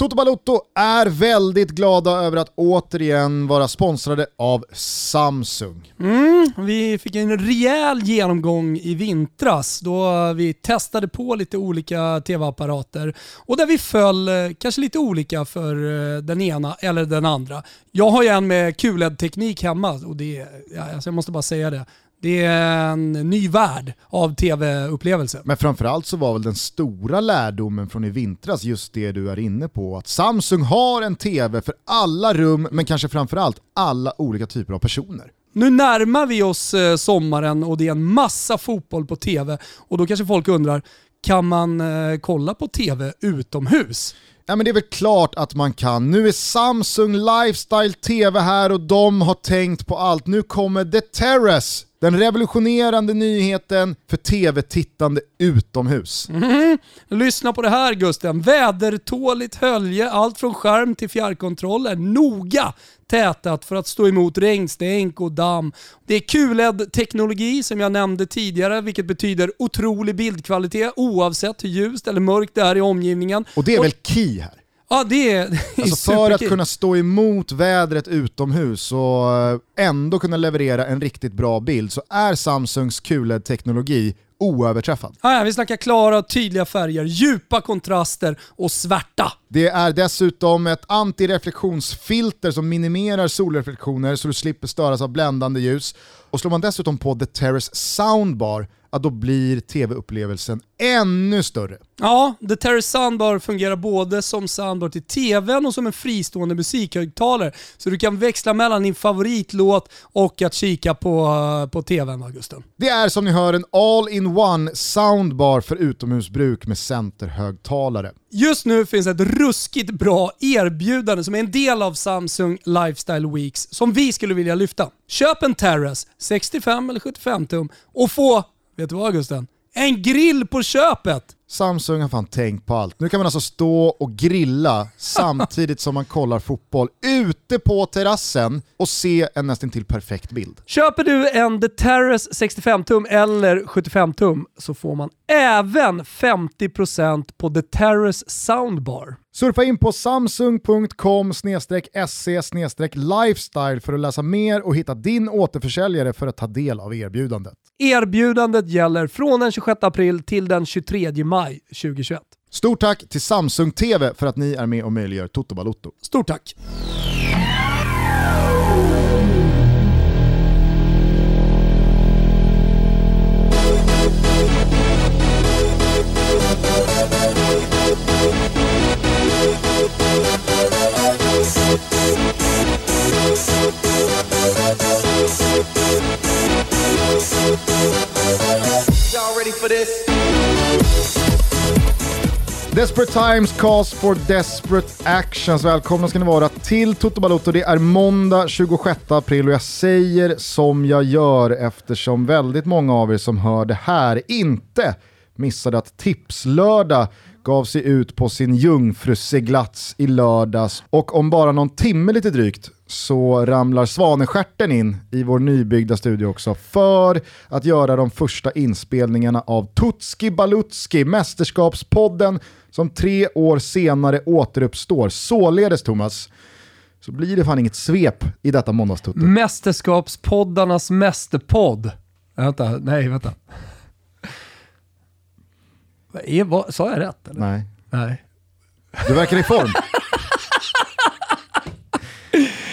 Toto Balotto är väldigt glada över att återigen vara sponsrade av Samsung. Mm, vi fick en rejäl genomgång i vintras då vi testade på lite olika tv-apparater och där vi föll eh, kanske lite olika för eh, den ena eller den andra. Jag har ju en med QLED-teknik hemma och det, ja, alltså jag måste bara säga det. Det är en ny värld av tv-upplevelser. Men framförallt så var väl den stora lärdomen från i vintras just det du är inne på. Att Samsung har en tv för alla rum, men kanske framförallt alla olika typer av personer. Nu närmar vi oss eh, sommaren och det är en massa fotboll på tv och då kanske folk undrar, kan man eh, kolla på tv utomhus? Ja men det är väl klart att man kan. Nu är Samsung Lifestyle TV här och de har tänkt på allt. Nu kommer The Terrace den revolutionerande nyheten för tv-tittande utomhus. Mm. Lyssna på det här Gusten. Vädertåligt hölje, allt från skärm till fjärrkontroll är noga tätat för att stå emot regnstänk och damm. Det är QLED-teknologi som jag nämnde tidigare, vilket betyder otrolig bildkvalitet oavsett hur ljust eller mörkt det är i omgivningen. Och det är och, väl key? Ja, det är, det är alltså För att kunna stå emot vädret utomhus och eh, ändå kunna leverera en riktigt bra bild så är Samsungs QLED-teknologi oöverträffad. Ja, ja, vi snackar klara, tydliga färger, djupa kontraster och svärta. Det är dessutom ett antireflektionsfilter som minimerar solreflektioner så du slipper störas av bländande ljus. Och slår man dessutom på The Terrace Soundbar ja, då blir tv-upplevelsen ännu större. Ja, The Terrace Soundbar fungerar både som soundbar till tvn och som en fristående musikhögtalare. Så du kan växla mellan din favoritlåt och att kika på, på tvn, Augusten. Det är som ni hör en all-in-one soundbar för utomhusbruk med centerhögtalare. Just nu finns ett ruskigt bra erbjudande som är en del av Samsung Lifestyle Weeks som vi skulle vilja lyfta. Köp en Terrace, 65 eller 75 tum, och få Vet du vad Gusten? En grill på köpet! Samsung har fan tänkt på allt. Nu kan man alltså stå och grilla samtidigt som man kollar fotboll ute på terrassen och se en nästan till perfekt bild. Köper du en The Terrace 65-tum eller 75-tum så får man även 50% på The Terrace Soundbar. Surfa in på samsung.com se lifestyle för att läsa mer och hitta din återförsäljare för att ta del av erbjudandet. Erbjudandet gäller från den 26 april till den 23 maj 2021. Stort tack till Samsung TV för att ni är med och möjliggör Toto Balotto. Stort tack! Desperate times calls for desperate actions. Välkomna ska ni vara till Toto Balotto. Det är måndag 26 april och jag säger som jag gör eftersom väldigt många av er som hör det här inte missade att Tipslördag gav sig ut på sin jungfruseglats i lördags och om bara någon timme lite drygt så ramlar Svaneskärten in i vår nybyggda studio också för att göra de första inspelningarna av Tutski Balutski, mästerskapspodden som tre år senare återuppstår. Således Thomas, så blir det fan inget svep i detta måndagstutto. Mästerskapspoddarnas mästerpodd. Vänta, nej vänta. Är, vad, sa jag rätt? Eller? Nej. Nej. Du verkar i form.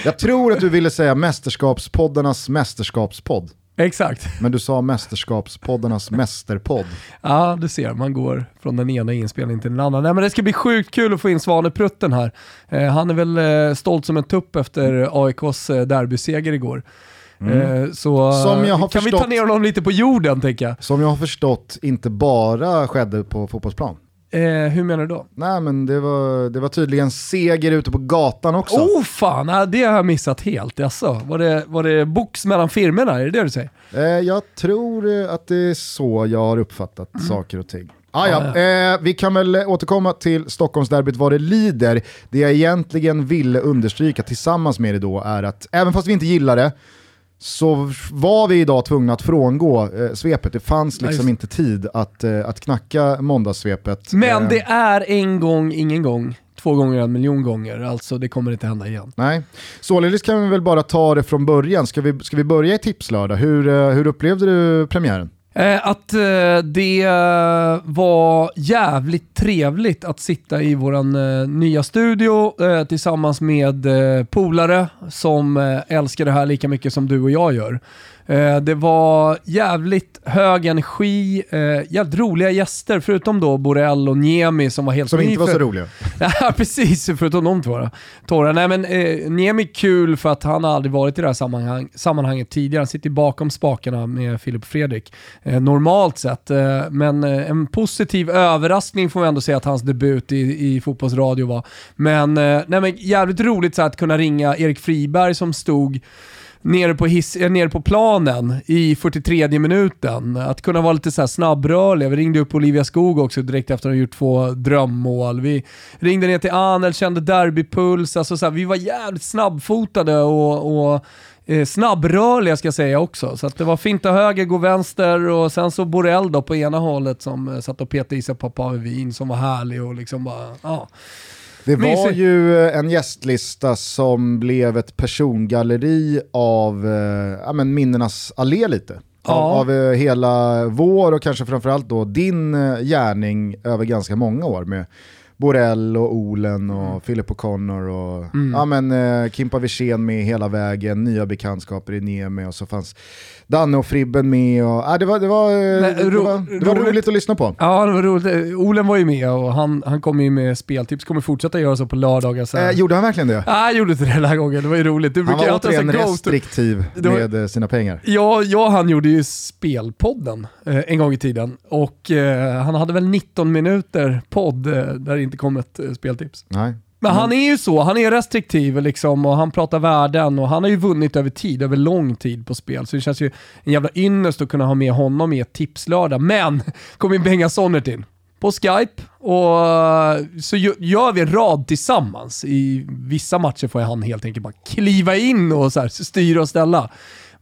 Jag tror att du ville säga mästerskapspoddarnas mästerskapspodd. Exakt. Men du sa mästerskapspoddarnas mästerpodd. Ja, du ser. Man går från den ena inspelningen till den andra. Nej, men det ska bli sjukt kul att få in Svaneprutten här. Eh, han är väl eh, stolt som en tupp efter AIKs eh, derbyseger igår. Mm. Eh, så kan förstått, vi ta ner honom lite på jorden tänker jag. Som jag har förstått inte bara skedde på fotbollsplan. Eh, hur menar du då? Nej men det var, det var tydligen seger ute på gatan också. Oh fan, det har jag missat helt. Jaså, var det, var det box mellan firmorna? Är det det du säger? Eh, jag tror att det är så jag har uppfattat mm. saker och ting. Ah, ja. eh, vi kan väl återkomma till Stockholmsderbyt vad det lider. Det jag egentligen ville understryka tillsammans med det då är att även fast vi inte gillar det så var vi idag tvungna att frångå eh, svepet. Det fanns liksom nice. inte tid att, eh, att knacka måndagssvepet. Men eh. det är en gång, ingen gång. två gånger en miljon gånger. Alltså det kommer inte hända igen. Nej, således kan vi väl bara ta det från början. Ska vi, ska vi börja i tipslördag? Hur, eh, hur upplevde du premiären? Eh, att eh, det eh, var jävligt trevligt att sitta i vår nya studio tillsammans med polare som älskar det här lika mycket som du och jag gör. Eh, det var jävligt hög energi, eh, jävligt roliga gäster, förutom då Borrell och Niemi som var helt Som inte var så roliga. Ja, precis. Förutom de två. Torra. Nej men eh, Niemi är kul för att han har aldrig varit i det här sammanhang, sammanhanget tidigare. Han sitter bakom spakarna med Filip och Fredrik. Eh, normalt sett. Eh, men eh, en positiv överraskning får vi ändå säga att hans debut i, i fotbollsradio var. Men, nej, men jävligt roligt så att kunna ringa Erik Friberg som stod nere på, hiss, eh, nere på planen i 43 minuten. Att kunna vara lite så här snabbrörlig. Vi ringde upp Olivia Skog också direkt efter att hon gjort två drömmål. Vi ringde ner till Anel, kände derbypuls. Alltså så här, vi var jävligt snabbfotade och, och eh, snabbrörliga ska jag säga också. Så att det var finta höger, gå vänster och sen så Borrell då på ena hållet som eh, satt och petade i sig Papavin som var härlig och liksom bara, ja. Det var ju eh, en gästlista som blev ett persongalleri av eh, ja, men minnenas allé lite. Av, Ja. av eh, hela vår och kanske framförallt då din eh, gärning över ganska många år med Borrell och Olen och Philip O'Connor och ja, men, eh, Kimpa Wirsén med hela vägen, nya bekantskaper i Niemi och så fanns Danne och Fribben med. Och, ja, det, var, det, var, eh, Nej, det, ro- var, det var roligt. roligt att lyssna på. Ja, det var roligt. Olen var ju med och han, han kommer ju med speltips, kommer fortsätta göra så på lördagar sen. Eh, gjorde han verkligen det? Nej, jag gjorde inte det den här gången. Det var ju roligt. Du Han var så återigen restriktiv var- med eh, sina pengar. Ja, och han gjorde ju Spelpodden eh, en gång i tiden och eh, han hade väl 19 minuter podd där det inte kom ett eh, speltips. Nej. Men han är ju så, han är restriktiv liksom och han pratar värden och han har ju vunnit över tid, över lång tid på spel. Så det känns ju en jävla ynnest att kunna ha med honom i ett tipslördag. Men, kom in Benga Sonnert in på Skype och så gö- gör vi en rad tillsammans. I vissa matcher får han helt enkelt bara kliva in och så här, styra och ställa.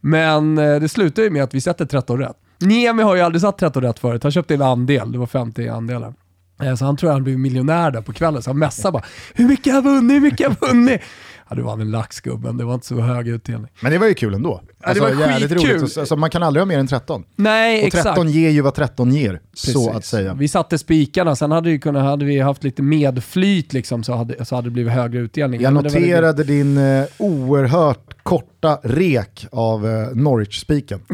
Men eh, det slutar ju med att vi sätter 13 rätt. Niemi har ju aldrig satt 13 rätt förut. Han köpte en andel, det var 50 andelar. Eh, Så han tror han blev miljonär där på kvällen, så han messade bara “Hur mycket har jag vunnit? Hur mycket har jag vunnit?” Ja, det var en laxgubben, det var inte så hög utdelning. Men det var ju kul ändå. Ja, det var jävligt skitkul. roligt. Alltså, man kan aldrig ha mer än 13. Nej, Och exakt. 13 ger ju vad 13 ger, så Precis. att säga. Vi satte spikarna, sen hade vi, kunnat, hade vi haft lite medflyt liksom, så, hade, så hade det blivit högre utdelning. Jag noterade din eh, oerhört korta rek av eh, Norwich-spiken.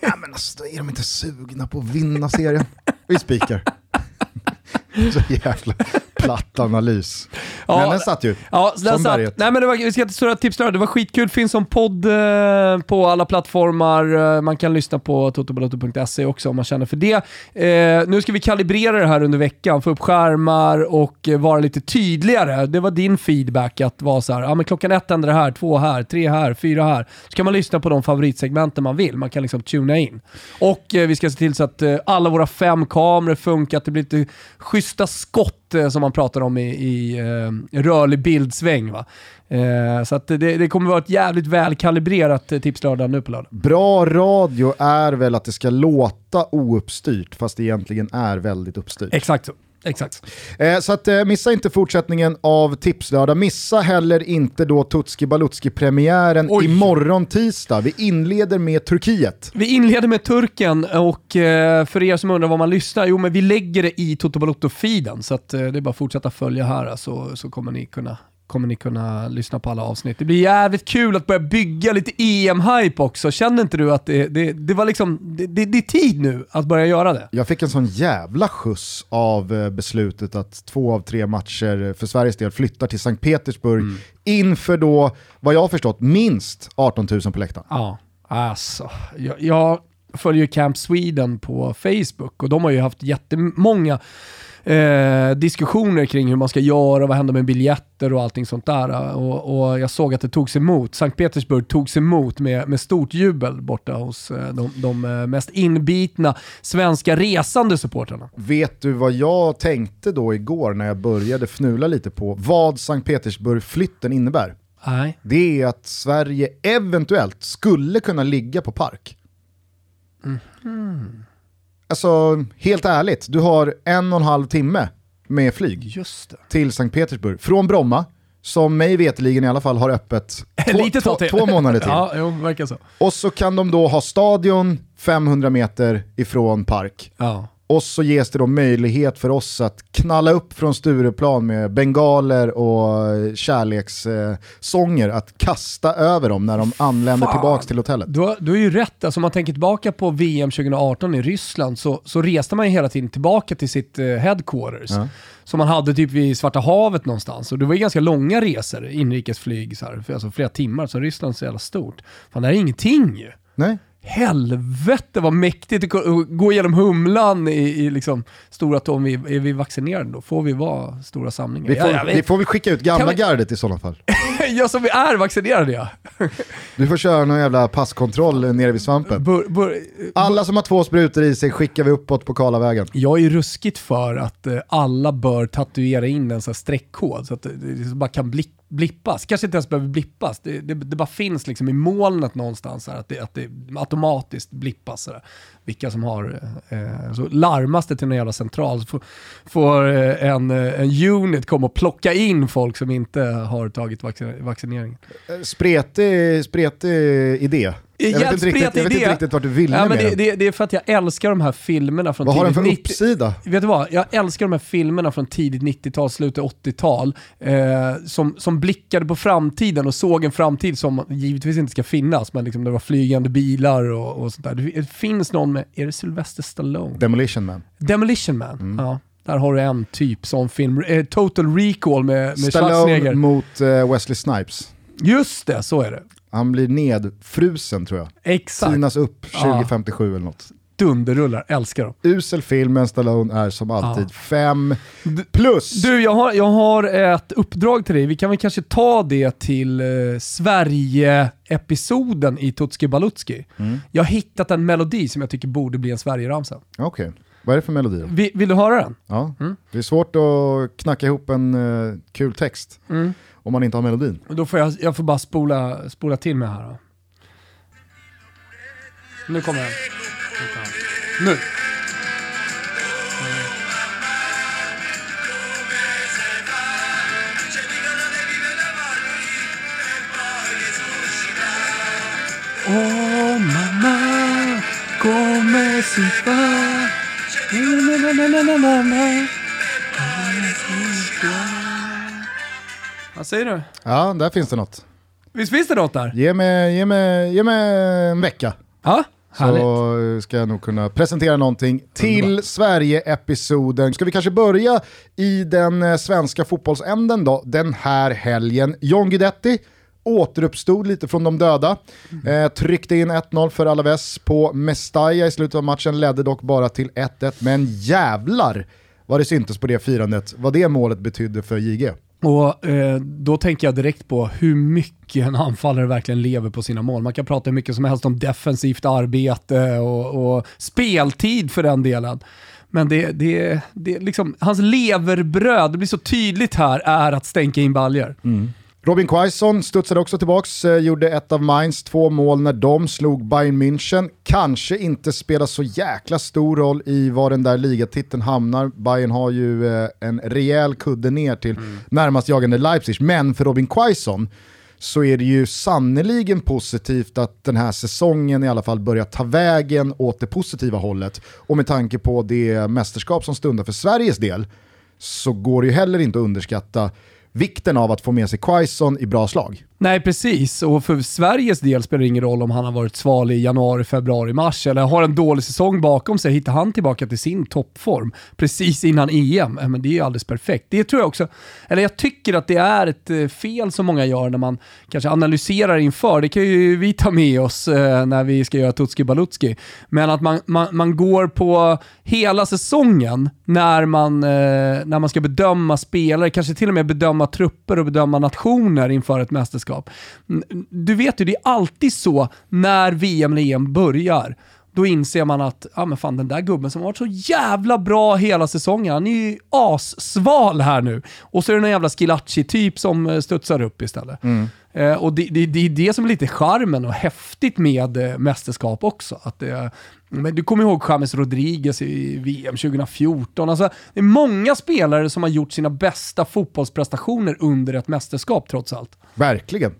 ja, men alltså, är de inte sugna på att vinna serien. Vi spikar. så jävla platt analys. Ja, men den satt ju. Ja, den Som satt, berget. nej men det var, vi ska inte störa tips där. Det var skitkul, finns som podd eh, på alla plattformar. Eh, man kan lyssna på totobaloto.se också om man känner för det. Eh, nu ska vi kalibrera det här under veckan, få upp skärmar och eh, vara lite tydligare. Det var din feedback att vara så här, ja men klockan ett händer det här, två här, tre här, fyra här. Så kan man lyssna på de favoritsegmenten man vill. Man kan liksom tuna in. Och eh, vi ska se till så att eh, alla våra fem kameror funkar, att det blir lite schyssta skott eh, som man pratar om i, i eh, rörlig bildsväng. Va? Eh, så att det, det kommer vara ett jävligt välkalibrerat eh, tipslördag nu på lördag. Bra radio är väl att det ska låta ouppstyrt, fast det egentligen är väldigt uppstyrt. Exakt så. Exakt. Eh, så att, eh, missa inte fortsättningen av Tipslördag. Missa heller inte då Tutski Balutski-premiären imorgon tisdag. Vi inleder med Turkiet. Vi inleder med turken och eh, för er som undrar var man lyssnar, jo men vi lägger det i Toto Balotto-feeden så att, eh, det är bara att fortsätta följa här så, så kommer ni kunna kommer ni kunna lyssna på alla avsnitt. Det blir jävligt kul att börja bygga lite EM-hype också. Känner inte du att det, det, det var liksom, det, det, det är tid nu att börja göra det? Jag fick en sån jävla skjuts av eh, beslutet att två av tre matcher för Sveriges del flyttar till Sankt Petersburg inför då, vad jag har förstått, minst 18 000 på läktaren. Ja, alltså. Jag, jag följer Camp Sweden på Facebook och de har ju haft jättemånga eh, diskussioner kring hur man ska göra, vad händer med biljetter och allting sånt där. Och, och jag såg att det togs emot, Sankt Petersburg togs emot med, med stort jubel borta hos eh, de, de eh, mest inbitna svenska resande supportrarna. Vet du vad jag tänkte då igår när jag började fnula lite på vad Sankt Petersburg-flytten innebär? Nej. Det är att Sverige eventuellt skulle kunna ligga på park. Alltså, helt ärligt, du har en och en halv timme med flyg till Sankt Petersburg. Från Bromma, som mig veteligen i alla fall har öppet två, Lite två, två månader till. Ja, jo, verkar så. Och så kan de då ha stadion 500 meter ifrån park. Ja. Och så ges det då möjlighet för oss att knalla upp från Stureplan med bengaler och kärlekssånger att kasta över dem när de anländer Fan. tillbaka till hotellet. Du har, du har ju rätt, alltså om man tänker tillbaka på VM 2018 i Ryssland så, så reste man ju hela tiden tillbaka till sitt eh, headquarters. Ja. Som man hade typ vid Svarta havet någonstans. Och det var ju ganska långa resor, inrikesflyg, så här, för alltså flera timmar, så Ryssland är så jävla stort. Fan det här är ingenting ju. Nej? Helvete vad mäktigt att gå- igenom Humlan i, i liksom stora tom. Är vi vaccinerade då? Får vi vara stora samlingar? Vi får, ja, vi får vi skicka ut gamla vi- gardet i sådana fall. jag som är vaccinerad ja. Du får köra någon jävla passkontroll eh, nere vid svampen. Bör, bör, Alla som har två sprutor i sig skickar vi uppåt på Karlavägen. Jag är ju ruskigt för att eh, alla bör tatuera in en sån här streckkod så att det, bara kan bli, blippas. Kanske inte ens behöver blippas, det, det, det bara finns liksom i molnet någonstans här, att, det, att det automatiskt blippas. Så där. Vilka som har, eh, så larmas det till någon jävla central så får, får eh, en, eh, en unit komma och plocka in folk som inte har tagit vaccin, vaccineringen. Eh, Spretig, spretig idé. Jag vet, inte riktigt, jag vet inte riktigt vart du ville ja, men med det, den. det, det är för att jag älskar de här filmerna från Vad har den för tidigt 90 uppsida? Vet du vad? Jag älskar de här filmerna från tidigt 90-tal, slutet 80-tal, eh, som, som blickade på framtiden och såg en framtid som givetvis inte ska finnas, men liksom det var flygande bilar och, och sånt där. Det finns någon med, är det Sylvester Stallone? Demolition Man. Demolition Man. Mm. Ja. Där har du en typ sån film. Eh, Total Recall med, med Stallone Schwarzenegger. mot eh, Wesley Snipes. Just det, så är det. Han blir nedfrusen tror jag. Exakt. Tinas upp Ja. 2057 eller något. Dunderrullar, älskar dem. Usel film, men Stallone är som alltid fem plus. Du, jag har, jag har ett uppdrag till dig. Vi kan väl kanske ta det till eh, Sverige-episoden i Tutski Balutski. Mm. Jag har hittat en melodi som jag tycker borde bli en Sverige-ramsa. Okej, vad är det för melodi då? Vi, vill du höra den? Ja. Mm. Det är svårt att knacka ihop en eh, kul text om man inte har melodin. Då får jag, jag får bara spola, spola till mig här. Då. Nu kommer den. Nu. Oh mamma, come si fa? Vad säger du? Ja, där finns det något. Visst finns det något där? Ge mig, ge mig, ge mig en vecka. Ja, härligt. Så ska jag nog kunna presentera någonting till Sverige-episoden. Ska vi kanske börja i den eh, svenska fotbollsänden då, den här helgen. John Guidetti återuppstod lite från de döda. Eh, tryckte in 1-0 för Alaves på Mestalla i slutet av matchen, ledde dock bara till 1-1. Men jävlar vad det syntes på det firandet, vad det målet betydde för JG. Och eh, då tänker jag direkt på hur mycket en anfallare verkligen lever på sina mål. Man kan prata hur mycket som helst om defensivt arbete och, och speltid för den delen. Men det, det, det liksom, hans leverbröd, det blir så tydligt här, är att stänka in baljor. Robin Quaison studsade också tillbaks, eh, gjorde ett av Mainz två mål när de slog Bayern München. Kanske inte spelar så jäkla stor roll i var den där ligatiteln hamnar. Bayern har ju eh, en rejäl kudde ner till närmast jagande Leipzig, men för Robin Quaison så är det ju sannoliken positivt att den här säsongen i alla fall börjar ta vägen åt det positiva hållet. Och med tanke på det mästerskap som stundar för Sveriges del så går det ju heller inte att underskatta vikten av att få med sig Quaison i bra slag. Nej, precis. Och för Sveriges del spelar det ingen roll om han har varit sval i januari, februari, mars eller har en dålig säsong bakom sig. Hittar han tillbaka till sin toppform precis innan EM, men det är ju alldeles perfekt. Det tror jag också, eller jag tycker att det är ett eh, fel som många gör när man kanske analyserar inför. Det kan ju vi ta med oss eh, när vi ska göra Tutski Balutski. Men att man, man, man går på hela säsongen när man, eh, när man ska bedöma spelare, kanske till och med bedöma trupper och bedöma nationer inför ett mästerskap. Mm, Du vet ju, det är alltid så när VM eller EM börjar. Då inser man att, ja men fan den där gubben som har varit så jävla bra hela säsongen, han är ju assval här nu. Och så är det någon jävla Schillaci-typ som eh, studsar upp istället. Eh, och det, det, det är det som är lite charmen och häftigt med eh, mästerskap också. Att det, Men du kommer ihåg James Rodriguez i VM 2014. Alltså, det är många spelare som har gjort sina bästa fotbollsprestationer under ett mästerskap trots allt. Verkligen.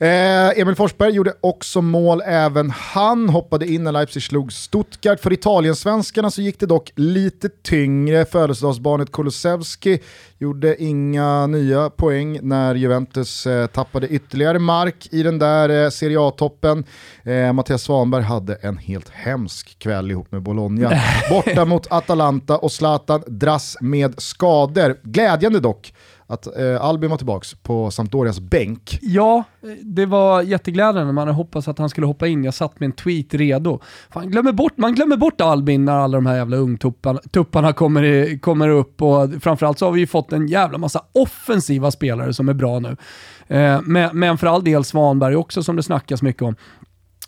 Eh, Emil Forsberg gjorde också mål även han, hoppade in när Leipzig slog Stuttgart. För Italiensvenskarna så gick det dock lite tyngre. Födelsedagsbarnet Kulusevski gjorde inga nya poäng när Juventus eh, tappade ytterligare mark i den där eh, Serie A-toppen. Eh, Mattias Svanberg hade en helt hemsk kväll ihop med Bologna. Borta mot Atalanta och Zlatan dras med skador. Glädjande dock att eh, Albin var tillbaka på Sampdorias bänk. Ja, det var jätteglädjande. Man hade hoppats att han skulle hoppa in. Jag satt med en tweet redo. Fan, glömmer bort, man glömmer bort Albin när alla de här jävla ungtupparna kommer, i, kommer upp och framförallt så har vi ju fått en jävla massa offensiva spelare som är bra nu. Eh, men, men för all del Svanberg också som det snackas mycket om.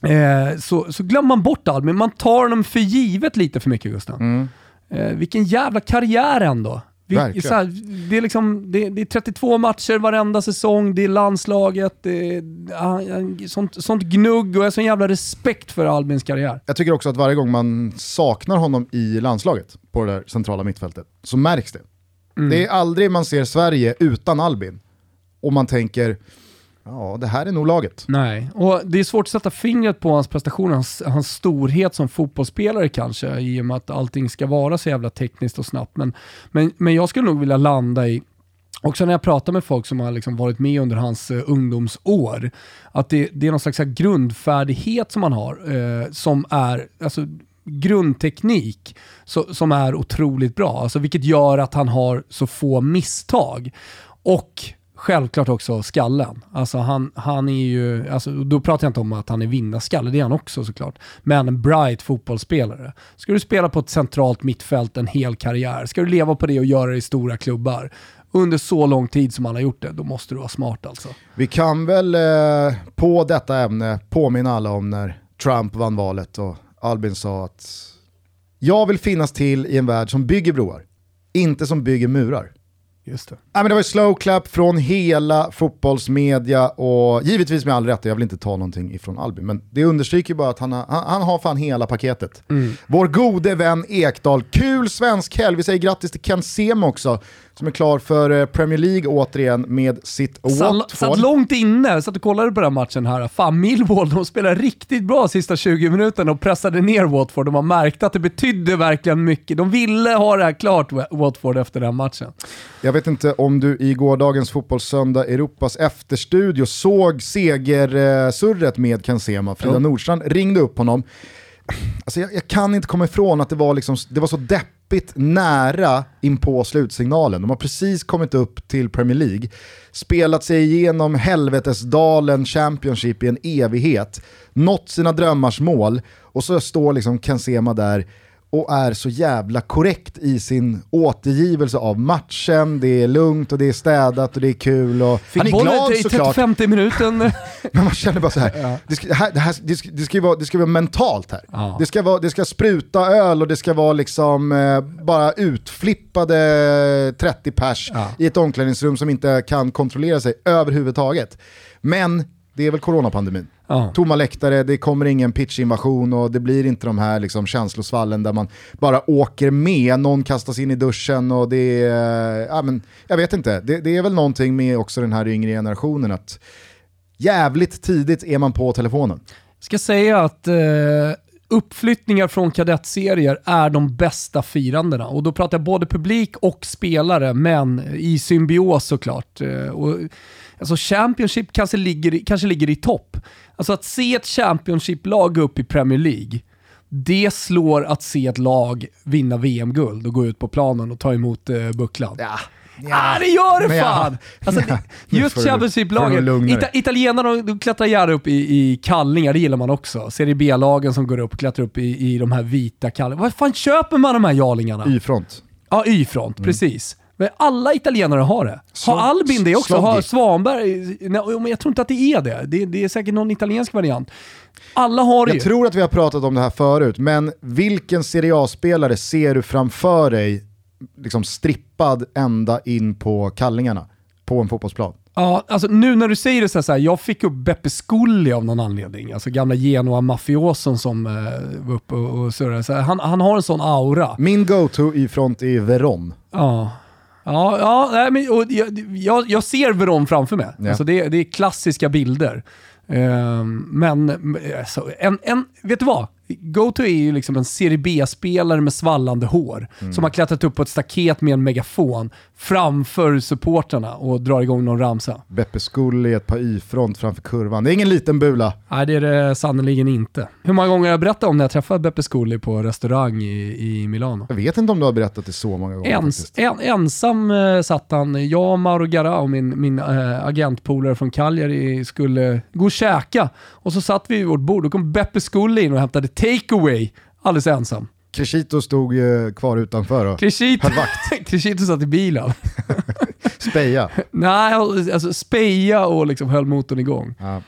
Eh, så, så glömmer man bort Albin. Man tar honom för givet lite för mycket Gustav. Mm. Eh, vilken jävla karriär ändå. Vi, här, det, är liksom, det, det, är 32 matcher varenda säsong, det är landslaget, det är sånt, sånt gnugg och jag har sån jävla respekt för Albins karriär. Jag tycker också att varje gång man saknar honom i landslaget på det där centrala mittfältet så märks det. Mm. Det är aldrig man ser Sverige utan Albin och man tänker Ja, det här är nog laget. Nej, och det är svårt att sätta fingret på hans prestation, hans, hans storhet som fotbollsspelare kanske, i och med att allting ska vara så jävla tekniskt och snabbt. Men, men, men jag skulle nog vilja landa i, också när jag pratar med folk som har liksom varit med under hans uh, ungdomsår, att det, det är någon slags grundfärdighet som han har, uh, som är, alltså grundteknik så, som är otroligt bra, alltså vilket gör att han har så få misstag. Och Självklart också skallen. Alltså han, han är ju, alltså då pratar jag inte om att han är vinnarskalle, det är han också såklart. Men en bright fotbollsspelare. Ska du spela på ett centralt mittfält en hel karriär, ska du leva på det och göra det i stora klubbar under så lång tid som han har gjort det, då måste du vara smart alltså. Vi kan väl eh, på detta ämne påminna alla om när Trump vann valet och Albin sa att jag vill finnas till i en värld som bygger broar, inte som bygger murar. Just det. Ja, men det var slow clap från hela fotbollsmedia och givetvis med all rätt, jag vill inte ta någonting ifrån Albin, men det understryker bara att han har, han, han har fan hela paketet. Mm. Vår gode vän Ekdal, kul svensk helg, vi säger grattis till Ken Sem också, som är klar för eh, Premier League återigen med sitt Watford. Satt långt inne, satt och kollade på den matchen här. Fan, Millwall, de spelade riktigt bra sista 20 minuterna och pressade ner Watford. De har märkt att det betydde verkligen mycket. De ville ha det här klart, Watford, efter den matchen. Jag vet inte om du i gårdagens Fotbollssöndag Europas efterstudio såg segersurret med Kansema. Frida mm. Nordstrand ringde upp honom. Alltså jag, jag, kan inte komma ifrån att det var, liksom, det var så deppigt nära in på slutsignalen. De har precis kommit upp till Premier League, spelat sig igenom helvetesdalen Championship i en evighet, nått sina drömmars mål och så står liksom Kansema där och är så jävla korrekt i sin återgivelse av matchen. Det är lugnt och det är städat och det är kul. Och Fick han är glad i såklart. 35 minuten. Men man känner bara så här, ja. det, ska, här, det, här, det, ska, det, ska vara, det ska vara mentalt här. Ja. Det, ska vara, det ska spruta öl och det ska vara liksom eh, bara utflippade 30 pers ja. i ett omklädningsrum som inte kan kontrollera sig överhuvudtaget. Men det är väl coronapandemin. Ja. Tomma läktare, det kommer ingen pitchinvasion och det blir inte de här liksom känslosvallen där man bara åker med, någon kastas in i duschen och det är, ja, men, jag vet inte, det, det är väl någonting med också den här yngre generationen att jävligt tidigt är man på telefonen. Jag ska säga att eh, uppflyttningar från kadettserier är de bästa firandena. Och då pratar jag både publik och spelare, men i symbios såklart. Eh, och, alltså Championship kanske ligger, kanske ligger i topp. Alltså att se ett Championship-lag gå upp i Premier League, det slår att se ett lag vinna VM-guld och gå ut på planen och ta emot eh, bucklan. Ja. Ja, ah, det gör det fan! Ja. Alltså, det, just Championship-lagen. Ita italienarna de klättrar gärna upp i, i kallingar, det gillar man också. Serie B-lagen som går upp och klättrar upp i, i de här vita kallingarna. Vad fan köper man de här jarlingarna? Y-front. Ja, Y-front, mm. precis. Alla italienare har det. Har Albin det också? Har Svanberg? Nej, men jag tror inte att det är det. det. Det är säkert någon italiensk variant. Alla har det Jag ju. tror att vi har pratat om det här förut, men vilken Serie A-spelare ser du framför dig liksom strippad ända in på kallingarna? på en fotbollsplan. Ja, alltså nu när du säger det så här, så här jag fick upp Beppe Scully av någon anledning. Alltså gamla Genoa-mafiosen som eh, var uppe och, och surrade. Så här, han, han har en sån aura. Min go-to i front är Veron. Ja. Ja, ja nej, men, och jag, jag, ser Veron framför mig. Ja. Alltså det, det är klassiska bilder. Ehm, men, alltså, en, en, vet du vad? Goto är ju liksom en Serie B-spelare med svallande hår som har klättrat upp på ett staket med en megafon framför supporterna och drar igång någon ramsa. Beppe Scully i ett par Y-front framför kurvan. Det är ingen liten bula. Nej, det är det sannerligen inte. Hur många gånger har jag berättat om när jag träffade Beppe Scully på restaurang i, i Milano? Jag vet inte om du har berättat det så många gånger Ens, en, ensam eh, satt han, jag, Mauro Garau, min, min eh, agentpolare från Cagliari, skulle gå och käka. Och så satt vi vid vårt bord och kom Beppe Scully in och hämtade takeaway alldeles ensam. Crescito stod ju kvar utanför och Crescito, höll vakt. Crescito satt i bilen. Speja. Nej, alltså speja och liksom höll motorn igång. Ja.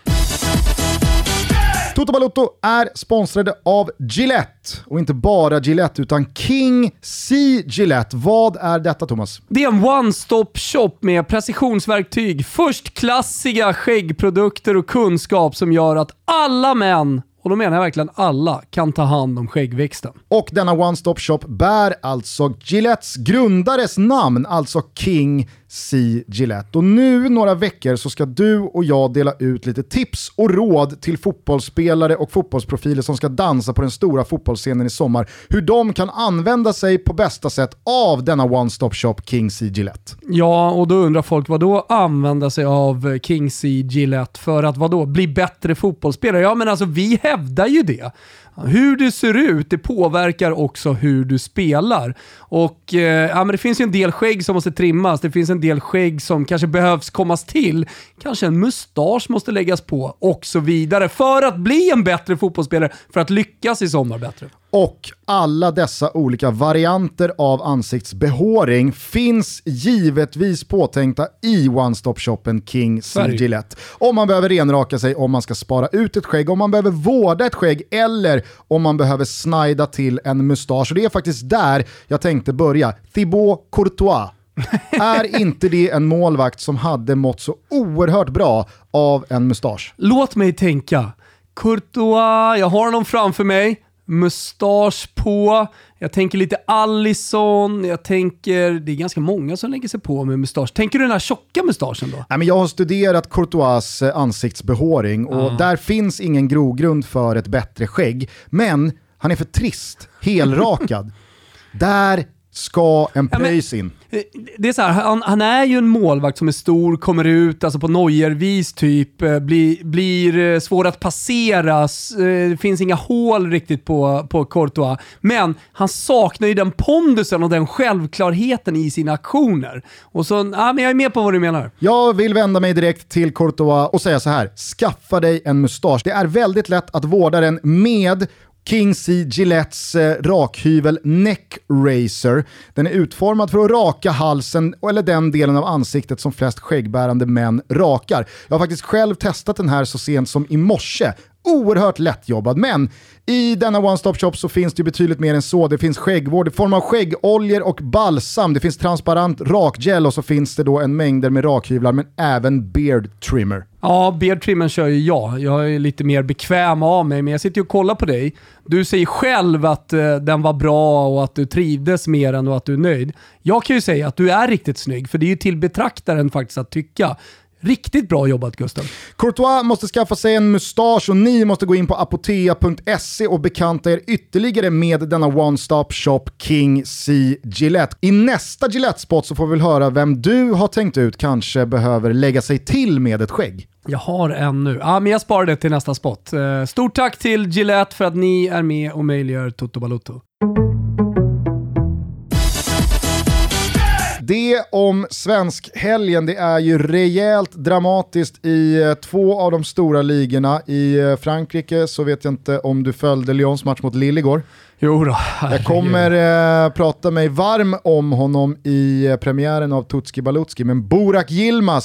Toto Balotto är sponsrade av Gillette. Och inte bara Gillette utan King C Gillette. Vad är detta Thomas? Det är en one-stop shop med precisionsverktyg, förstklassiga skäggprodukter och kunskap som gör att alla män, och då menar jag verkligen alla, kan ta hand om skäggväxten. Och denna one-stop shop bär alltså Gillettes grundares namn, alltså King C Gillette. Och nu några veckor så ska du och jag dela ut lite tips och råd till fotbollsspelare och fotbollsprofiler som ska dansa på den stora fotbollsscenen i sommar. Hur de kan använda sig på bästa sätt av denna one-stop shop King C Gillette. Ja, och då undrar folk vad då använda sig av eh, King C Gillette för att vad då bli bättre fotbollsspelare? Ja, men alltså vi hävdar ju det. Hur du ser ut, det påverkar också hur du spelar. Och eh, ja, men det finns ju en del skägg som måste trimmas, det finns en del skägg som kanske behövs kommas till. Kanske en mustasch måste läggas på och så vidare för att bli en bättre fotbollsspelare, för att lyckas i sommar bättre. Och alla dessa olika varianter av ansiktsbehåring finns givetvis påtänkta i one-stop-shoppen King Sverige. Gillette. Om man behöver renraka sig, om man ska spara ut ett skägg, om man behöver vårda ett skägg eller om man behöver snida till en mustasch. Och det är faktiskt där jag tänkte börja. Thibaut Courtois. är inte det en målvakt som hade mått så oerhört bra av en mustasch? Låt mig tänka. Courtois, jag har honom framför mig. Mustasch på. Jag tänker lite Allison. Jag tänker, det är ganska många som lägger sig på med mustasch. Tänker du den här tjocka mustaschen då? Nej, men jag har studerat Courtois eh, ansiktsbehåring och där finns ingen grogrund för ett bättre skägg. Men han är för trist, helrakad. där ska en pröjs in. Det är så här, han, han är ju en målvakt som är stor, kommer ut alltså på nojervis, typ, eh, blir, blir svår att passera, det eh, finns inga hål riktigt på, på Courtois. Men han saknar ju den pondusen och den självklarheten i sina aktioner. Och så, ja, men jag är med på vad du menar. Jag vill vända mig direkt till Courtois och säga så här. Skaffa dig en mustasch. Det är väldigt lätt att vårda den med King C Gillettes eh, rakhyvel Neck Racer. Den är utformad för att raka halsen eller den delen av ansiktet som flest skäggbärande män rakar. Jag har faktiskt själv testat den här så sent som i morse. Oerhört lättjobbad, men i denna one-stop shop så finns det ju betydligt mer än så. Det finns skäggvård i form av skäggoljor och balsam, det finns transparent rakgel och så finns det då en mängder med rakhyvlar men även beard trimmer. Ja, beard trimmen kör ju jag. Jag är lite mer bekväm av mig, men jag sitter ju och kollar på dig. Du säger själv att eh, den var bra och att du trivdes med den och att du är nöjd. Jag kan ju säga att du är riktigt snygg, för det är ju till betraktaren faktiskt att tycka. Riktigt bra jobbat Gustav. Courtois måste skaffa sig en mustasch och ni måste gå in på apotea.se och bekanta er ytterligare med denna one-stop shop King C Gillette. I nästa Gillette-spot så får vi väl höra vem du har tänkt ut kanske behöver lägga sig till med ett skägg. Jag har en nu. Ja, men jag sparar det till nästa spot. Eh, Stort tack till Gillette för att ni är med och möjliggör Toto Balotto. Det om svensk-helgen, det är ju rejält dramatiskt i eh, två av de stora ligorna. I eh, Frankrike. Så vet jag inte om du följde Lyons match mot Lille igår. Jo då, Jag kommer eh, prata mig varm om honom i eh, premiären av Tutski Balutski, men Borak Yilmaz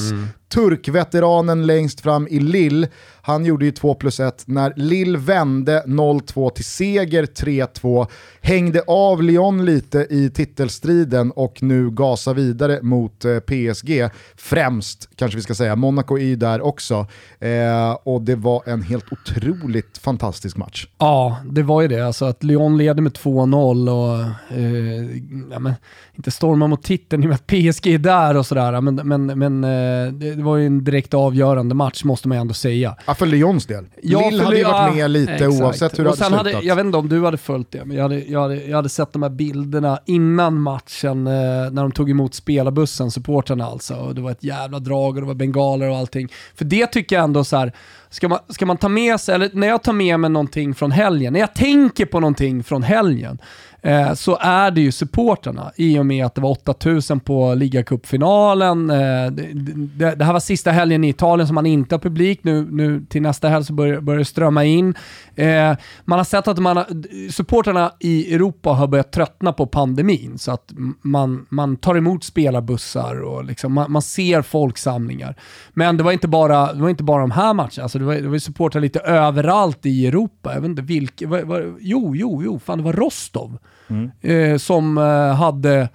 turkveteranen längst fram i Lille, han gjorde ju 2 plus 1 när Lille vände 0-2 till seger 3-2, hängde av Lyon lite i titelstriden och nu gasar vidare mot eh, PSG. Främst, kanske vi ska säga, Monaco är ju där också. Eh, och det var en helt otroligt fantastisk match. Ja, det var ju det. Alltså att Lyon leder med 2-0 och eh, ja, men, inte stormar mot titeln i och med att PSG är där och sådär. Men, men, men eh, det var ju en direkt avgörande match måste man ju ändå säga. Ja, för Lyons del. Ja, Lille hade ju varit med lite ja, oavsett hur det hade slutat. Hade, jag vet inte om du hade följt det, men jag hade, jag hade, jag hade sett de här bilderna innan matchen eh, när de tog emot spelarbussen, supportrarna alltså. Och det var ett jävla drag och det var bengaler och allting. För det tycker jag ändå så här, ska man, ska man ta med sig, eller när jag tar med mig någonting från helgen, när jag tänker på någonting från helgen, eh, så är det ju supporterna i och med att det var 8000 på ligacupfinalen. Eh, det, det, det, här var sista helgen i Italien som man inte har publik. Nu, nu till nästa helg så börjar, börjar det strömma in. Eh, man har sett att man, supporterna i Europa har börjat tröttna på pandemin så att man, man tar emot spelarbussar och liksom, man, man ser folksamlingar. Men det var inte bara, det var inte bara de här matcherna. Alltså det var, det var supportrar lite överallt i Europa. Jag vet inte vilka. Var, var, jo, jo, jo, fan det var Rostov. Mm. Eh, som eh, hade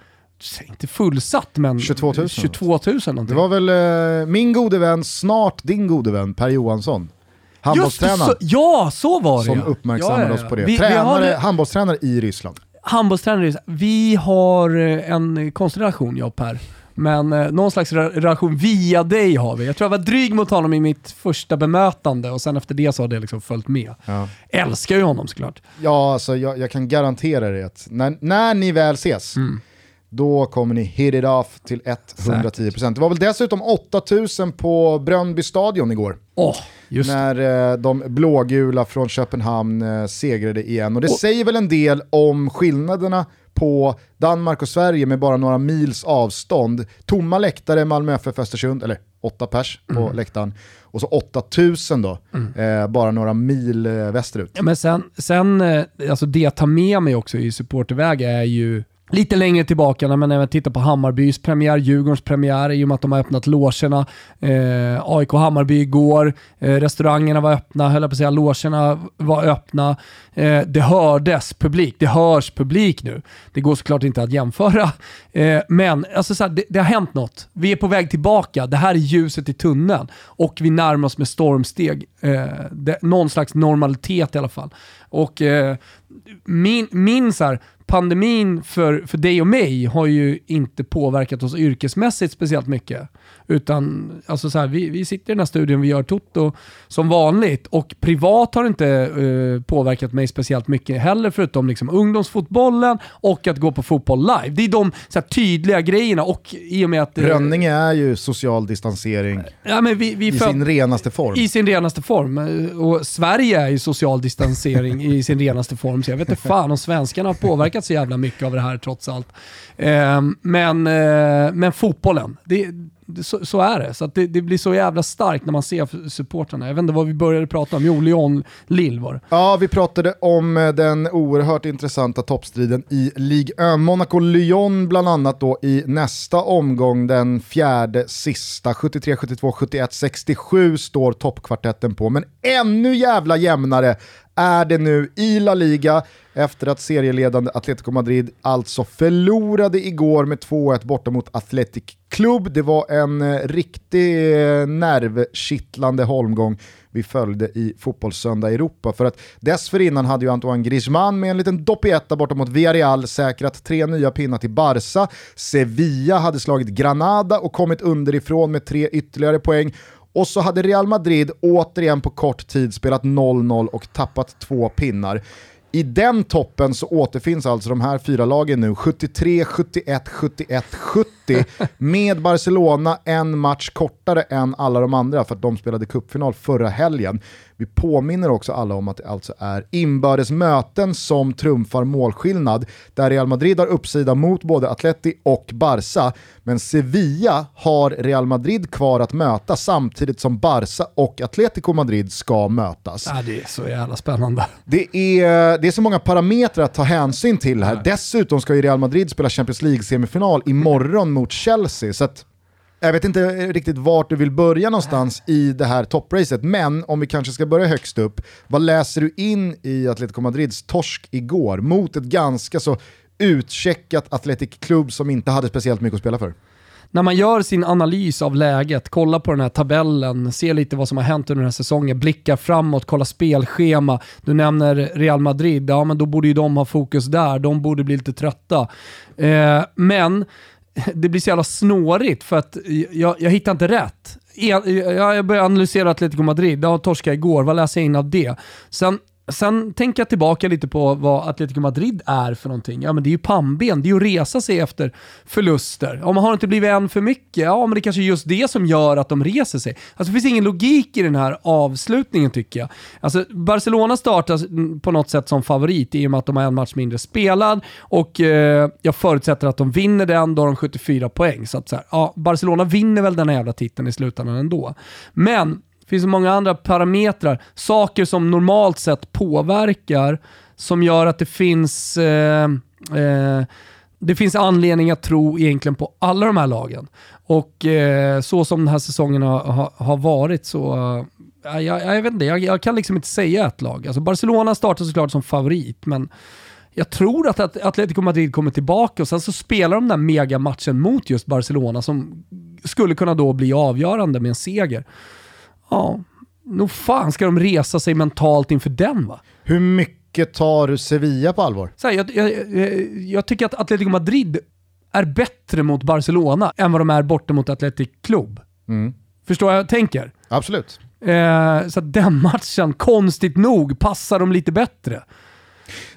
inte fullsatt, men 22 000. 22 000 någonting. Det var väl eh, min gode vän, snart din gode vän, Per Johansson. Handbollstränaren. ja, så var det Som ja. uppmärksammade ja, ja, oss på det. Vi, Tränare, vi handbollstränare i Ryssland. Handbollstränare Vi har eh, en konstig relation, jag och Per. Men eh, någon slags relation via dig har vi. Jag tror jag var dryg mot honom i mitt första bemötande och sen efter det så har det liksom följt med. Ja. Älskar ju honom såklart. Ja, alltså, jag, jag kan garantera dig att när, när ni väl ses, mm. då kommer ni hit it off till 110%. Säkert. Det var väl dessutom 8000 på Bröndby stadion igår. Oh, när eh, de blågula från Köpenhamn eh, segrade igen. Och det oh. säger väl en del om skillnaderna på Danmark och Sverige med bara några mils avstånd. Tomma läktare Malmö FF Östersund, eller åtta pers på mm. läktaren. Och så 8000 då, mm. eh, bara några mil eh, västerut. Ja, men sen, sen eh, alltså det jag tar med mig också i supporterväg är ju Lite längre tillbaka när man även tittar på Hammarbys premiär, Djurgårdens premiär i och med att de har öppnat logerna. Eh, AIK Hammarby igår, eh, restaurangerna var öppna, höll jag på att säga, logerna var öppna. Eh, det hördes publik, det hörs publik nu. Det går såklart inte att jämföra, eh, men alltså så här, det, det, har hänt något. Vi är på väg tillbaka, det här är ljuset i tunneln och vi närmar oss med stormsteg. Eh, det, någon slags normalitet i alla fall. Och eh, min, min så här, pandemin för, för dig och mig har ju inte påverkat oss yrkesmässigt speciellt mycket. Utan alltså så här, vi, vi sitter i den här studion, vi gör Toto som vanligt och privat har det inte uh, påverkat mig speciellt mycket heller förutom liksom ungdomsfotbollen och att gå på fotboll live. Det är de så här, tydliga grejerna och i och med att... Uh, Rönninge är ju social distansering ja, men vi, vi i sin renaste form. I sin renaste form. Och Sverige är ju social distansering i sin renaste form så jag vet inte fan om svenskarna har påverkat så jävla mycket av det här trots allt. Uh, men, men fotbollen, det så, så, är det. Så det, det, blir så jävla starkt när man ser supportrarna. Jag vet inte vad vi började prata om. Jo, Lyon, Lille var det. Ja, vi pratade om eh, den oerhört intressanta toppstriden i Ligue 1. Monaco-Lyon bland annat då i nästa omgång, den fjärde sista. 73, 72, 71, 67 står toppkvartetten på. Men ännu jävla jämnare är det nu i La Liga efter att serieledande Atletico Madrid alltså förlorade igår med 2-1 borta mot Athletic Club. Det var en eh, riktig eh, nervkittlande holmgång vi följde i Fotbollssöndag Europa. För att dessförinnan hade ju Antoine Griezmann med en liten doppietta borta mot Villarreal säkrat tre nya pinnar till Barca. Sevilla hade slagit Granada och kommit underifrån med tre ytterligare poäng. Och så hade Real Madrid återigen på kort tid spelat 0-0 och tappat två pinnar. I den toppen så återfinns alltså de här fyra lagen nu 73, 71, 71, 70 med Barcelona en match kortare än alla de andra för att de spelade cupfinal förra helgen. Vi påminner också alla om att det alltså är inbördes möten som trumfar målskillnad, där Real Madrid har uppsida mot både Atleti och Barca, men Sevilla har Real Madrid kvar att möta samtidigt som Barca och Atletico Madrid ska mötas. Ja, det är så jävla spännande. Det är, det är så många parametrar att ta hänsyn till här. Dessutom ska ju Real Madrid spela Champions League-semifinal imorgon mot Chelsea, så att Jag vet inte riktigt vart du vill börja någonstans i det här toppracet, men om vi kanske ska börja högst upp, vad läser du in i Atletico Madrids torsk igår mot ett ganska så utcheckat Athletic Club som inte hade speciellt mycket att spela för? när man gör sin analys av läget, kollar på den här tabellen, ser lite vad som har hänt under den här säsongen, blickar framåt, kollar spelschema. Du nämner Real Madrid, ja men då borde ju de ha fokus där, de borde bli lite trötta. Eh, men det blir så jävla snårigt för att jag, jag hittar inte rätt. Jag började analysera Atletico Madrid, jag torskade igår, vad läser jag in av det? Sen Sen tänker jag tillbaka lite på vad Atletico Madrid är för någonting. Ja men det är ju pannben, det är ju att resa sig efter förluster. Om man har inte blivit en för mycket, ja men det kanske är just det som gör att de reser sig. Alltså det finns ingen logik i den här avslutningen tycker jag. Alltså Barcelona startar på något sätt som favorit i och med att de har en match mindre spelad och eh, jag förutsätter att de vinner den, då har de 74 poäng. Så att så här, ja, Barcelona vinner väl den här jävla titeln i slutändan ändå. Men finns så många andra parametrar, saker som normalt sett påverkar, som gör att det finns, eh, eh, det finns anledning att tro egentligen på alla de här lagen. Och eh, så som den här säsongen har, har varit så, eh, jag, jag, vet inte, jag, jag, kan liksom inte säga ett lag. Alltså Barcelona startar såklart som favorit, men jag tror att Atletico Madrid kommer tillbaka och sen så spelar de den där megamatchen mot just Barcelona som skulle kunna då bli avgörande med en seger. Ja, nog fan ska de resa sig mentalt inför den va? Hur mycket tar du Sevilla på allvar? Så här, jag, jag, jag, tycker att Atletico Madrid är bättre mot Barcelona än vad de är borta mot Athletic Club. Mm. Förstår vad jag tänker? Absolut. Eh, så att den matchen, konstigt nog, passar de lite bättre.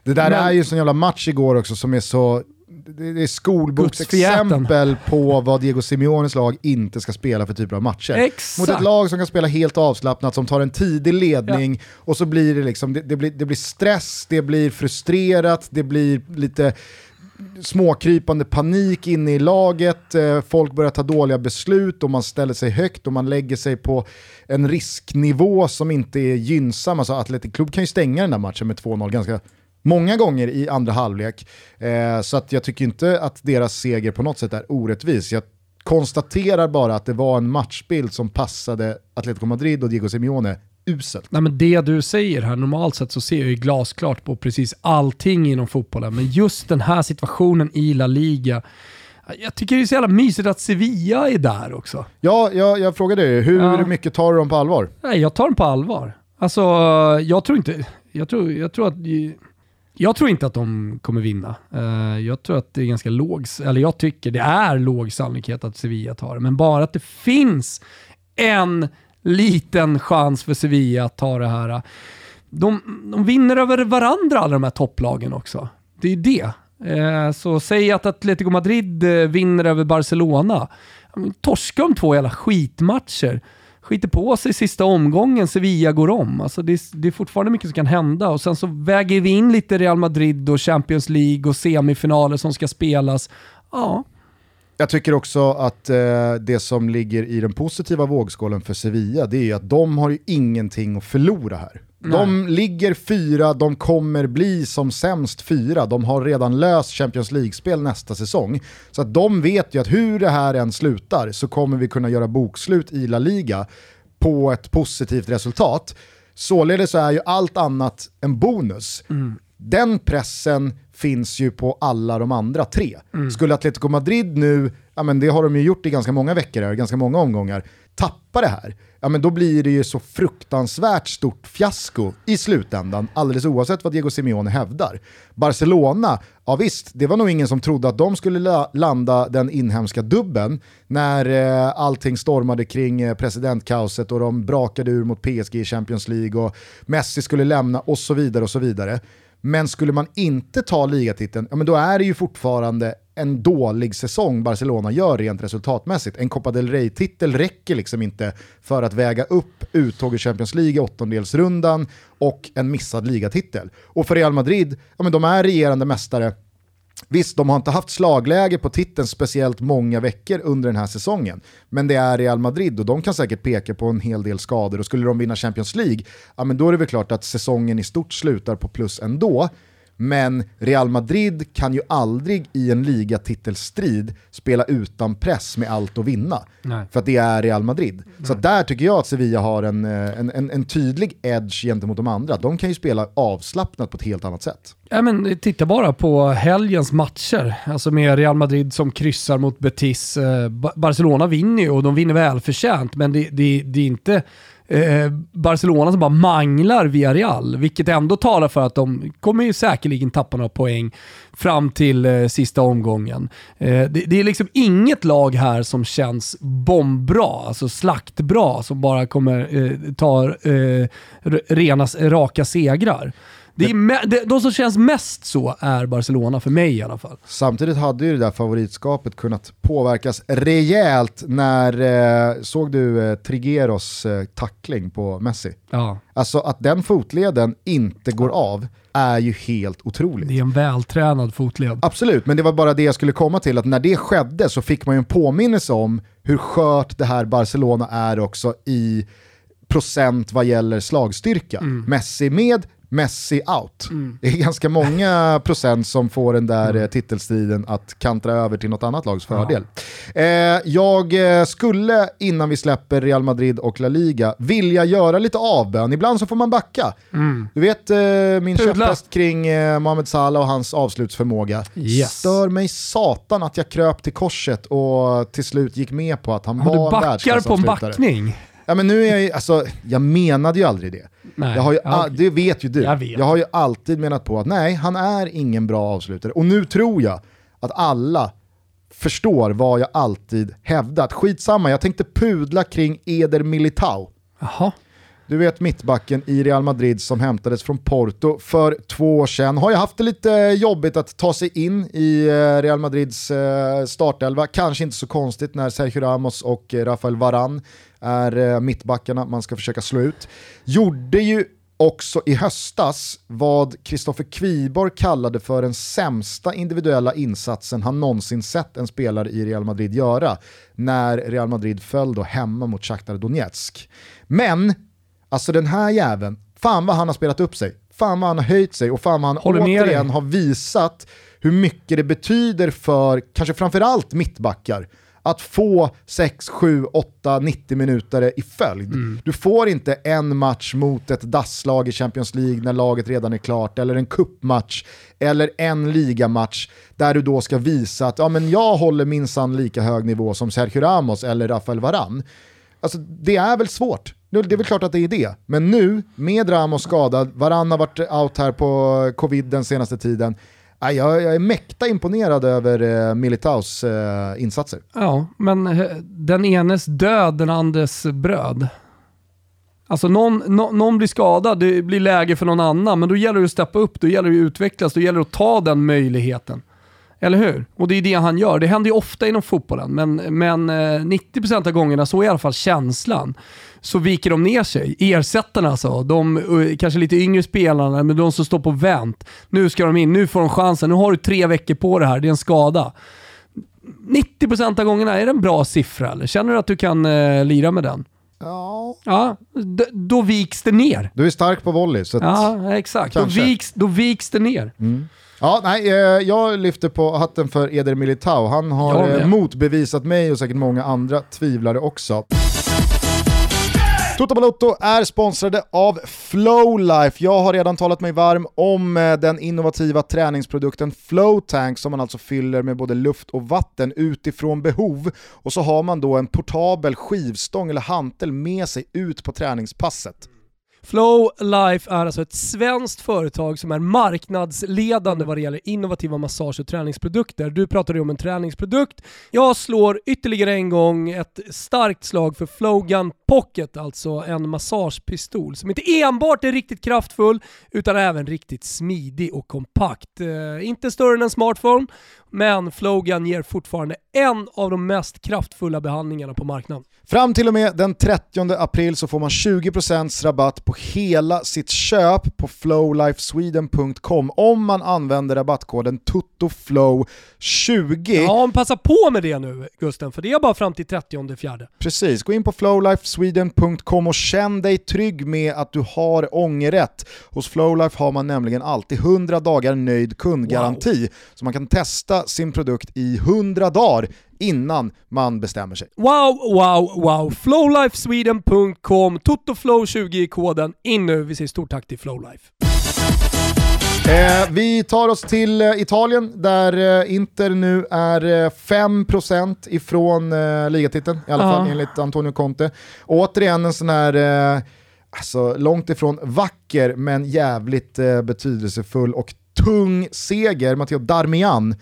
Det där Men, är ju en sån jävla match igår också som är så det är skolboksexempel på vad Diego Simeones lag inte ska spela för typer av matcher. Exakt. Mot ett lag som kan spela helt avslappnat, som tar en tidig ledning ja. och så blir det liksom, det, det, blir, det blir stress, det blir frustrerat, det blir lite småkrypande panik inne i laget, eh, folk börjar ta dåliga beslut och man ställer sig högt och man lägger sig på en risknivå som inte är gynnsam. Alltså Atletic Club kan ju stänga den där matchen med 2-0 ganska många gånger i andra halvlek. Eh, så att jag tycker inte att deras seger på något sätt är orättvis. Jag konstaterar bara att det var en matchbild som passade Atletico Madrid och Diego Simeone uselt. Nej, men det du säger här, normalt sett så ser jag ju glasklart på precis allting inom fotbollen, men just den här situationen i La Liga, jag tycker det är så jävla mysigt att Sevilla är där också. Ja, jag, jag frågade dig, hur ja. mycket tar du dem på allvar? Nej, jag tar dem på allvar. Alltså, jag tror inte... Jag tror, jag tror att jag tror inte att de kommer vinna. Eh, jag tror att det är ganska låg, eller jag tycker det är låg sannolikhet att Sevilla tar det, men bara att det finns en liten chans för Sevilla att ta det här. Eh, de, de vinner över varandra alla de här topplagen också. Det är det. Eh, så säg att Atletico Madrid vinner över Barcelona. Torska de två jävla skitmatcher skiter på sig sista omgången, Sevilla går om. Alltså det, är, det är fortfarande mycket som kan hända och sen så väger vi in lite Real Madrid och Champions League och semifinaler som ska spelas. Ja. Jag tycker också att eh, det som ligger i den positiva vågskålen för Sevilla, det är att de har ju ingenting att förlora här. De ligger fyra, de kommer bli som sämst fyra. De har redan löst Champions League-spel nästa säsong. Så att de vet ju att hur det här än slutar så kommer vi kunna göra bokslut i La Liga på ett positivt resultat. Således är ju allt annat en bonus. Mm. Den pressen finns ju på alla de andra tre. Mm. Skulle Atletico Madrid nu, ja men det har de ju gjort i ganska många veckor, ganska många omgångar, tappa det här, ja men då blir det ju så fruktansvärt stort fiasko i slutändan, alldeles oavsett vad Diego Simeone hävdar. Barcelona, ja visst, det var nog ingen som trodde att de skulle la landa den inhemska dubben när eh, allting stormade kring eh, presidentkaoset och de brakade ur mot PSG i Champions League och Messi skulle lämna och så vidare och så vidare. Men skulle man inte ta ligatiteln, ja men då är det ju fortfarande en dålig säsong Barcelona gör rent resultatmässigt. En Copa del Rey-titel räcker liksom inte för att väga upp uttåg i Champions League i åttondelsrundan och en missad ligatitel. Och för Real Madrid, ja men de är regerande mästare Visst, de har inte haft slagläge på titeln speciellt många veckor under den här säsongen. Men det är Real Madrid och de kan säkert peka på en hel del skador. Och skulle de vinna Champions League, ja men då är det väl klart att säsongen i stort slutar på plus ändå. Men Real Madrid kan ju aldrig i en ligatitelstrid spela utan press med allt att vinna. Nej. För att det är Real Madrid. Så att där tycker jag att Sevilla har en, eh, en, en, en tydlig edge gentemot de andra. De kan ju spela avslappnat på ett helt annat sätt. Ja, men titta bara på helgens matcher, alltså med Real Madrid som kryssar mot Betis. Eh, Ba- Barcelona vinner ju och de vinner välförtjänt, men det, det, det är inte eh, Barcelona som bara manglar via Real, vilket ändå talar för att de kommer ju säkerligen tappa några poäng fram till eh, sista omgången. Eh, det, det är liksom inget lag här som känns bombbra, alltså slaktbra, som bara kommer eh, ta eh, rena, raka segrar. Det är det, de som känns mest så är Barcelona, för mig i alla fall. Samtidigt hade ju det där favoritskapet kunnat påverkas rejält när, eh, såg du eh, Trigueros eh, tackling på Messi? Ja. Alltså att den fotleden inte går av är ju helt otroligt. Det är en vältränad fotled. Absolut, men det var bara det jag skulle komma till, att när det skedde så fick man ju en påminnelse om hur skört det här Barcelona är också i procent vad gäller slagstyrka. Messi med, Messi out. Det är ganska många procent som får den där eh, titelstriden att kantra över till något annat lags fördel. Eh, jag eh, skulle, innan vi släpper Real Madrid och La Liga, vilja göra lite avbön. Ibland så får man backa. Du vet eh, min käpphäst kring eh, Mohamed Salah och hans avslutsförmåga. Yes. Stör mig satan att jag kröp till korset och till slut gick med på att han Ja, var du en backar på en backning. Ja men nu är jag ju, alltså, jag menade ju aldrig det. Nej. Jag har ju, Ja, det vet ju du. Jag vet. har ju alltid menat på att nej, han är ingen bra avslutare. Och nu tror jag att alla förstår vad jag alltid hävdat. Skitsamma, jag tänkte pudla kring Eder Militao. Jaha. Du vet mittbacken i Real Madrid som hämtades från Porto för två år sedan. Har ju haft det lite jobbigt att ta sig in i eh, Real Madrids eh, startelva. Kanske inte så konstigt när Sergio Ramos och Rafael Varan är eh, mittbackarna man ska försöka slå ut. Gjorde ju också i höstas vad Kristoffer Kviborg kallade för den sämsta individuella insatsen han någonsin sett en spelare i Real Madrid göra när Real Madrid föll då hemma mot Shakhtar Donetsk. Men Alltså den här jäveln, fan vad han har spelat upp sig. Fan vad han har höjt sig och fan vad han Håller återigen har visat hur mycket det betyder för kanske framförallt mittbackar att få 6, 7, 8, 90 minuter i följd. Mm. Du får inte en match mot ett dasslag i Champions League när laget redan är klart, eller en kuppmatch eller en ligamatch där du då ska visa att ja, men jag håller minsann lika hög nivå som Sergio Ramos eller Rafael Varan. Alltså det är väl svårt. Det är väl klart att det är det. Men nu, med Ramos skadad, Varann har varit out här på covid den senaste tiden. Äh, jag, jag är mäkta imponerad över eh, Militaus eh, insatser. Ja, men eh, den enes död, den andres bröd. Alltså någon, no, någon blir skadad, det blir läge för någon annan, men då gäller det att steppa upp, då gäller det att utvecklas, då gäller det att ta den möjligheten. Eller hur? Och det är det han gör. Det händer ju ofta inom fotbollen, men, men eh, 90% av gångerna, så är i alla fall känslan, så viker de ner sig. Ersättarna alltså, de eh, kanske lite yngre spelarna, men de som står på vänt. Nu ska de in, nu får de chansen, nu har du tre veckor på det här, det är en skada. 90% av gångerna, är det en bra siffra eller? Känner du att du kan eh, lira med den? Ja. Då viks det ner. Du är stark på volley, så Ja, exakt. Då viks, då viks det ner. Ja, nej, eh, jag lyfter på hatten för Eder Militao. Han har eh, motbevisat mig och säkert många andra tvivlare också. Toto Balotto är sponsrade av Flowlife. Jag har redan talat mig varm om eh, den innovativa träningsprodukten Flowtank som man alltså fyller med både luft och vatten utifrån behov. Och så har man då en portabel skivstång eller hantel med sig ut på träningspasset. Flow Life är alltså ett svenskt företag som är marknadsledande vad det gäller innovativa massage och träningsprodukter. Du pratade ju om en träningsprodukt. Jag slår ytterligare en gång ett starkt slag för Flowgun Pocket, alltså en massagepistol som inte enbart är riktigt kraftfull utan även riktigt smidig och kompakt. Eh, inte större än en smartphone, men Flogan ger fortfarande en av de mest kraftfulla behandlingarna på marknaden. Fram till och med den 30 april så får man 20% rabatt på hela sitt köp på flowlifesweden.com om man använder rabattkoden TUTTOFLOW20. Ja, men passa på med det nu Gusten, för det är bara fram till 30 fjärde. Precis, gå in på flowlifesweden.com och känn dig trygg med att du har ångerrätt. Hos Flowlife har man nämligen alltid 100 dagar nöjd kundgaranti, wow. så man kan testa sin produkt i 100 dagar innan man bestämmer sig. Wow, wow, wow! Flowlifesweden.com, TOTOFLOW20 i koden. In nu, vi säger stort tack till Flowlife. Eh, vi tar oss till eh, Italien där eh, Inter nu är eh, 5% ifrån eh, ligatiteln, i alla uh. fall enligt Antonio Conte. Och återigen en sån här, eh, alltså långt ifrån vacker men jävligt eh, betydelsefull och tung seger. Matteo Darmian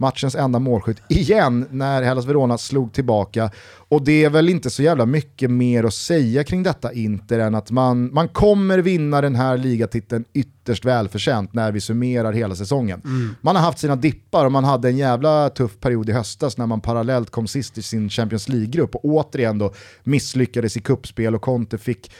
matchens enda målskytt igen när Hellas Verona slog tillbaka. Och det är väl inte så jävla mycket mer att säga kring detta Inter än att man, man kommer vinna den här ligatiteln ytterst välförtjänt när vi summerar hela säsongen. Mm. Man har haft sina dippar och man hade en jävla tuff period i höstas när man parallellt kom sist i sin Champions League-grupp och återigen då misslyckades i kuppspel och Conte fick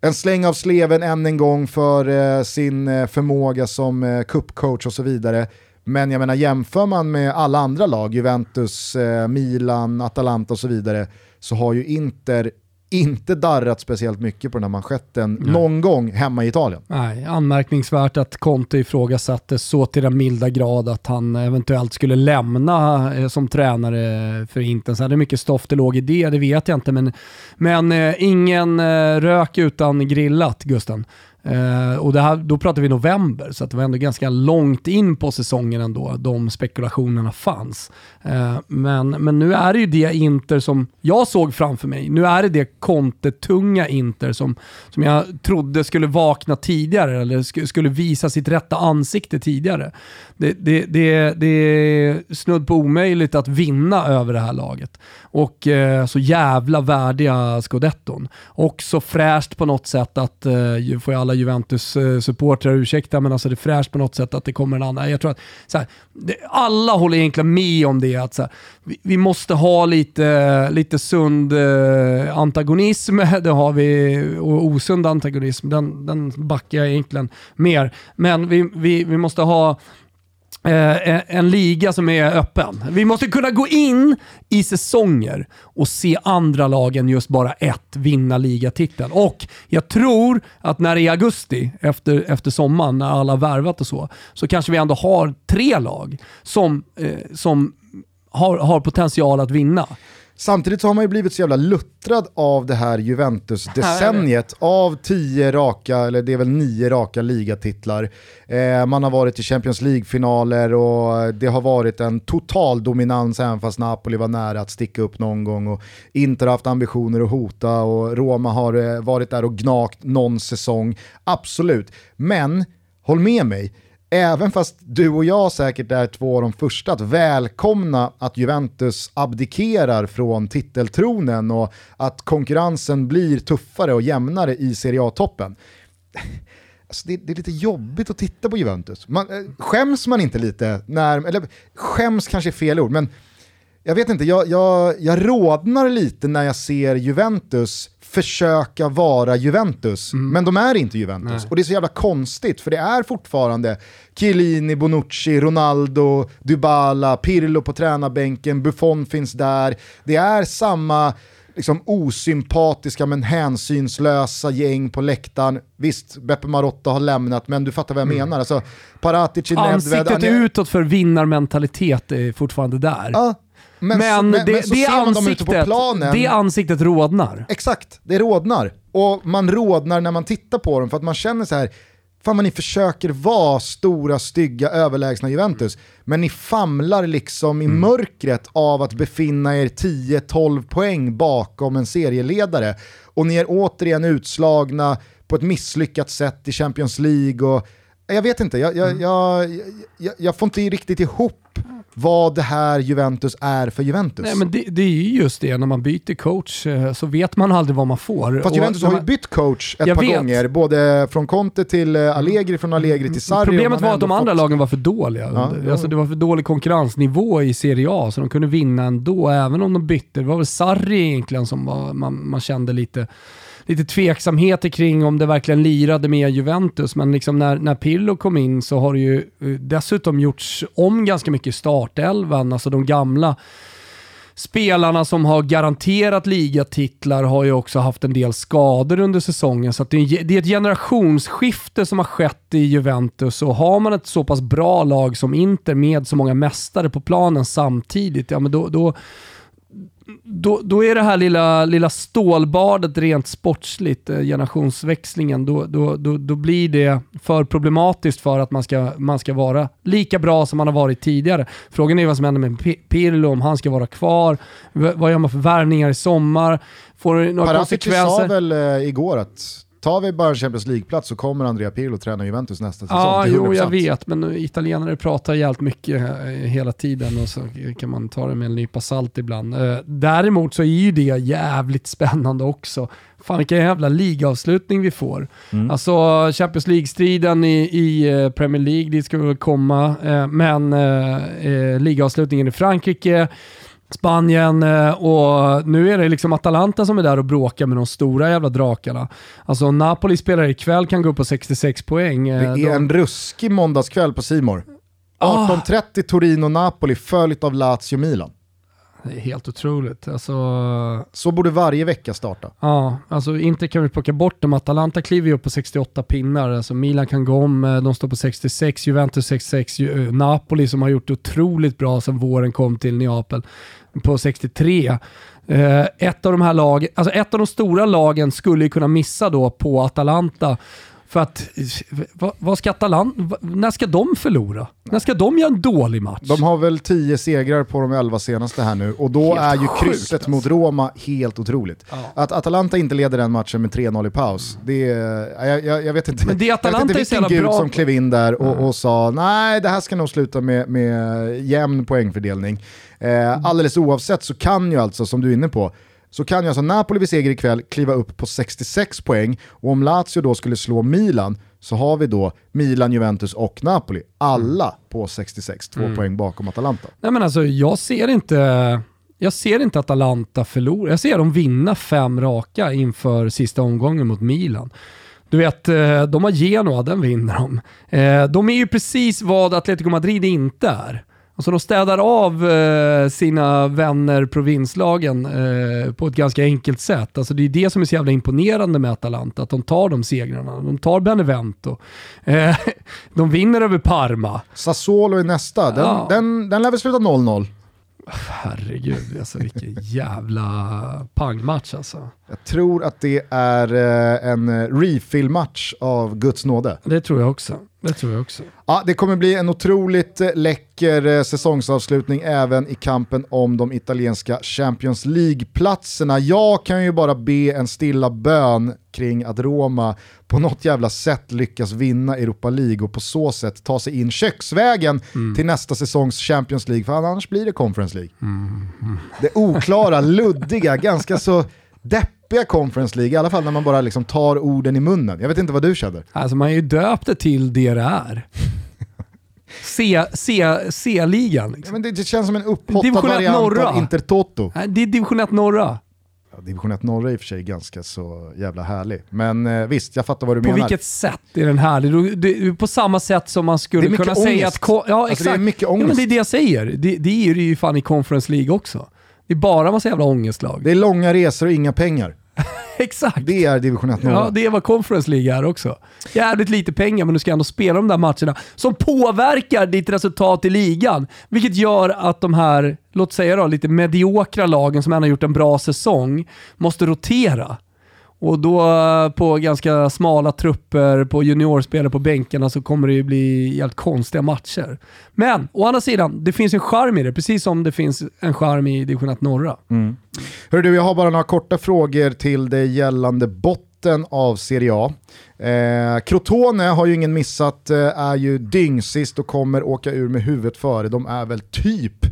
en släng av sleven än en gång för eh, sin eh, förmåga som eh, kuppcoach och så vidare. Men jag menar jämför man med alla andra lag, Juventus, eh, Milan, Atalanta och så vidare, så har ju Inter inte darrat speciellt mycket på den här manschetten Nej. någon gång hemma i Italien. Nej, anmärkningsvärt att Conte ifrågasattes så till den milda grad att han eventuellt skulle lämna eh, som tränare för Inter. Så hade mycket stoff det låg i det, det vet jag inte. Men, men eh, ingen rök utan grillat, Gusten. Uh, och det här, då pratar vi november, så det var ändå ganska långt in på säsongen ändå de spekulationerna fanns. Uh, men, men nu är det ju det Inter som jag såg framför mig. Nu är det det kontetunga Inter som, som jag trodde skulle vakna tidigare, eller sk skulle visa sitt rätta ansikte tidigare. Det, det, det, det är snudd på omöjligt att vinna över det här laget. Och uh, så jävla värdiga scudetton. Och så fräscht på något sätt att, får jag alla Juventus-supportrar ursäkta, men alltså det är fräscht på något sätt att det kommer en annan. Jag tror att så här, det, alla håller egentligen med om det, att så här, vi, vi, måste ha lite, lite sund eh, antagonism, det har vi, och osund antagonism, den, den backar jag egentligen mer. Men vi, vi, vi måste ha Eh, en liga som är öppen. Vi måste kunna gå in i säsonger och se andra lagen just bara ett vinna ligatiteln. Och jag tror att när det är augusti, efter, efter sommaren, när alla värvat och så, så kanske vi ändå har tre lag som, eh, som har, har potential att vinna. Samtidigt så har man ju blivit så jävla luttrad av det här Juventus-decenniet. Av tio raka, eller det är väl nio raka ligatitlar. Eh, man har varit i Champions League-finaler och det har varit en total dominans även fast Napoli var nära att sticka upp någon gång. Och Inter har haft ambitioner att hota och Roma har eh, varit där och gnagt någon säsong. Absolut, men håll med mig även fast du och jag säkert är två av de första att välkomna att Juventus abdikerar från titeltronen och att konkurrensen blir tuffare och jämnare i Serie A-toppen. Alltså det, det, är lite jobbigt att titta på Juventus. Man, eh, skäms man inte lite när, eller skäms kanske är fel ord, men jag vet inte, jag, jag, jag rodnar lite när jag ser Juventus försöka vara Juventus, mm. men de är inte Juventus. Nej. Och det är så jävla konstigt, för det är fortfarande Chiellini, Bonucci, Ronaldo, Dybala, Pirlo på tränarbänken, Buffon finns där. Det är samma liksom osympatiska men hänsynslösa gäng på läktaren. Visst, Beppe Marotta har lämnat, men du fattar vad jag mm. menar. Alltså, Paratici, Ansiktet Nedved, utåt för vinnarmentalitet är fortfarande där. Ja, men, men, det, men så det, ser man dem ute på planen. Det ansiktet rodnar. Exakt, det rodnar. Och man rodnar när man tittar på dem för att man känner så här, fan vad ni försöker vara stora, stygga, överlägsna Juventus, men ni famlar liksom i mm. mörkret av att befinna er 10-12 poäng bakom en serieledare. Och ni är återigen utslagna på ett misslyckat sätt i Champions League och Jag vet inte, jag, jag, jag, jag, jag får inte riktigt ihop vad det här Juventus är för Juventus. Nej, men det, det är ju just det, när man byter coach eh, så vet man aldrig vad man får. Fast Juventus har ju bytt coach ett par vet. gånger, både från Conte till eh, Allegri, från Allegri till Sarri. Problemet var att de andra fått- lagen var för dåliga. Ja. alltså, det var för dålig konkurrensnivå i Serie A, så de kunde vinna ändå, även om de bytte. Det var väl Sarri egentligen som var, man, man kände lite, lite tveksamheter kring om det verkligen lirade med Juventus. Men liksom när, när Pirlo kom in så har det ju eh, dessutom gjorts om ganska mycket i startelvan, alltså de gamla spelarna som har garanterat ligatitlar har ju också haft en del skador under säsongen. Så att det, är, det är ett generationsskifte som har skett i Juventus och har man ett så pass bra lag som Inter med så många mästare på planen samtidigt, ja men då, då, då, då är det här lilla, lilla stålbadet rent sportsligt, eh, generationsväxlingen, då, då, då, då blir det för problematiskt för att man ska, man ska vara lika bra som man har varit tidigare. Frågan är vad som händer med Pi- Pirlo, om han ska vara kvar, vad gör man för värvningar i sommar, får det några Paratici sa konsekvenser? väl eh, igår att tar vi bara en Champions League-plats så kommer Andrea Pirlo träna Juventus nästa säsong Ja, jo 100%. jag vet, men italienare pratar jävligt mycket eh, hela tiden och så kan man ta det med en nypa salt ibland. Eh, Däremot så är ju det jävligt spännande också. Fan vilken jävla ligaavslutning vi får. Mm. Alltså Champions League-striden i, i eh, Premier League, dit ska vi väl komma, men eh, ligaavslutningen i Frankrike, Spanien eh, och nu är det liksom Atalanta som är där och bråkar med de stora jävla drakarna. Alltså Napoli spelar ikväll, kan gå upp på 66 poäng. Eh, Det är de- en ruskig måndagskväll på Simor. Ah. 18.30 Torino-Napoli följt av Lazio-Milan. Det är helt otroligt. Alltså, Så borde varje vecka starta. ja, alltså inte kan vi plocka bort dem. Atalanta kliver ju upp på 68 pinnar. Alltså Milan kan gå om, eh, de står på 66, Juventus 66, Ju- eh, Napoli som har gjort otroligt bra sedan våren kom till Neapel på 63. Eh, ett av de här lagen, alltså ett av de stora lagen skulle ju kunna missa då på Atalanta. För att, vad, vad ska Atalanta, när ska de förlora? När ska de göra en dålig match? De har väl 10 segrar på de 11 senaste här nu och då Helt är ju krysset alltså. mot Roma helt otroligt. Ja. Att Atalanta inte leder den matchen med 3-0 i paus, det är, jag, jag, jag vet inte, Men det jag vet Atalanta inte vilken gud bra- som klev in där och, och sa nej det här ska nog sluta med, med jämn poängfördelning. Eh, alldeles oavsett så kan ju alltså, som du är inne på, så kan ju alltså Napoli vid seger ikväll kliva upp på 66 poäng och om Lazio då skulle slå Milan så har vi då Milan, Juventus och Napoli, alla på 66, två poäng bakom Atalanta. Nej men alltså jag ser inte, jag ser inte att Atalanta förlorar. Jag ser dem vinna fem raka inför sista omgången mot Milan. Du vet, eh, de har Genoa, den vinner de. Eh, De är ju precis vad Atletico Madrid inte är. Alltså de städar av eh, sina vänner provinslagen eh, på ett ganska enkelt sätt. Alltså det är det som är så jävla imponerande med Atalanta, att de tar de segrarna. De tar Benevento. Eh, De vinner över Parma. Sassuolo är nästa, den, Ja. den, den lär väl sluta 0-0. Herregud, alltså vilken jävla pangmatch alltså. Jag tror att det är eh, en eh, refill-match av Guds nåde. Det tror jag också. Det tror jag också. Ja, det kommer bli en otroligt eh, läcker eh, säsongsavslutning även i kampen om de italienska Champions League-platserna. Jag kan ju bara be en stilla bön kring att Roma på något jävla sätt lyckas vinna Europa League och på så sätt ta sig in köksvägen till nästa säsongs Champions League, för annars blir det Conference League. Det oklara, luddiga, ganska så deppiga Conference League, i alla fall när man bara liksom tar orden i munnen. Jag vet inte vad du känner. Alltså man är ju döpt det till det det är. C-ligan. Ja, Liksom. men det, det känns som en upphottad variant norra. av Intertoto. Det är division 1 norra. Ja, Division 1 norra är i och för sig ganska så jävla härlig. Men eh, visst, jag fattar vad du På menar. vilket sätt är den härlig? Du- du- På samma sätt som man skulle kunna säga ångest. att... ko- Ja, Alltså, exakt. det är mycket Ja, men ångest. det är det jag säger. Det, det är det ju fan i Conference League också. Det är bara massa jävla ångestlag. Det är långa resor och inga pengar. Exakt. Det är division 1 norra. Ja, det är vad Conference League är också. Jävligt lite pengar, men du ska ändå spela de där matcherna som påverkar ditt resultat i ligan. Vilket gör att de här, låt säga då, lite mediokra lagen som ändå har gjort en bra säsong, måste rotera. Och då eh, på ganska smala trupper, på juniorspelare på bänkarna så kommer det ju bli helt konstiga matcher. Men å andra sidan, det finns en charm i det, precis som det finns en charm i division 1 norra. Mm. Hör du, jag har bara några korta frågor till dig gällande botten av Serie A. Eh, Crotone har ju ingen missat, eh, är ju dyngsist och kommer åka ur med huvudet före. De är väl typ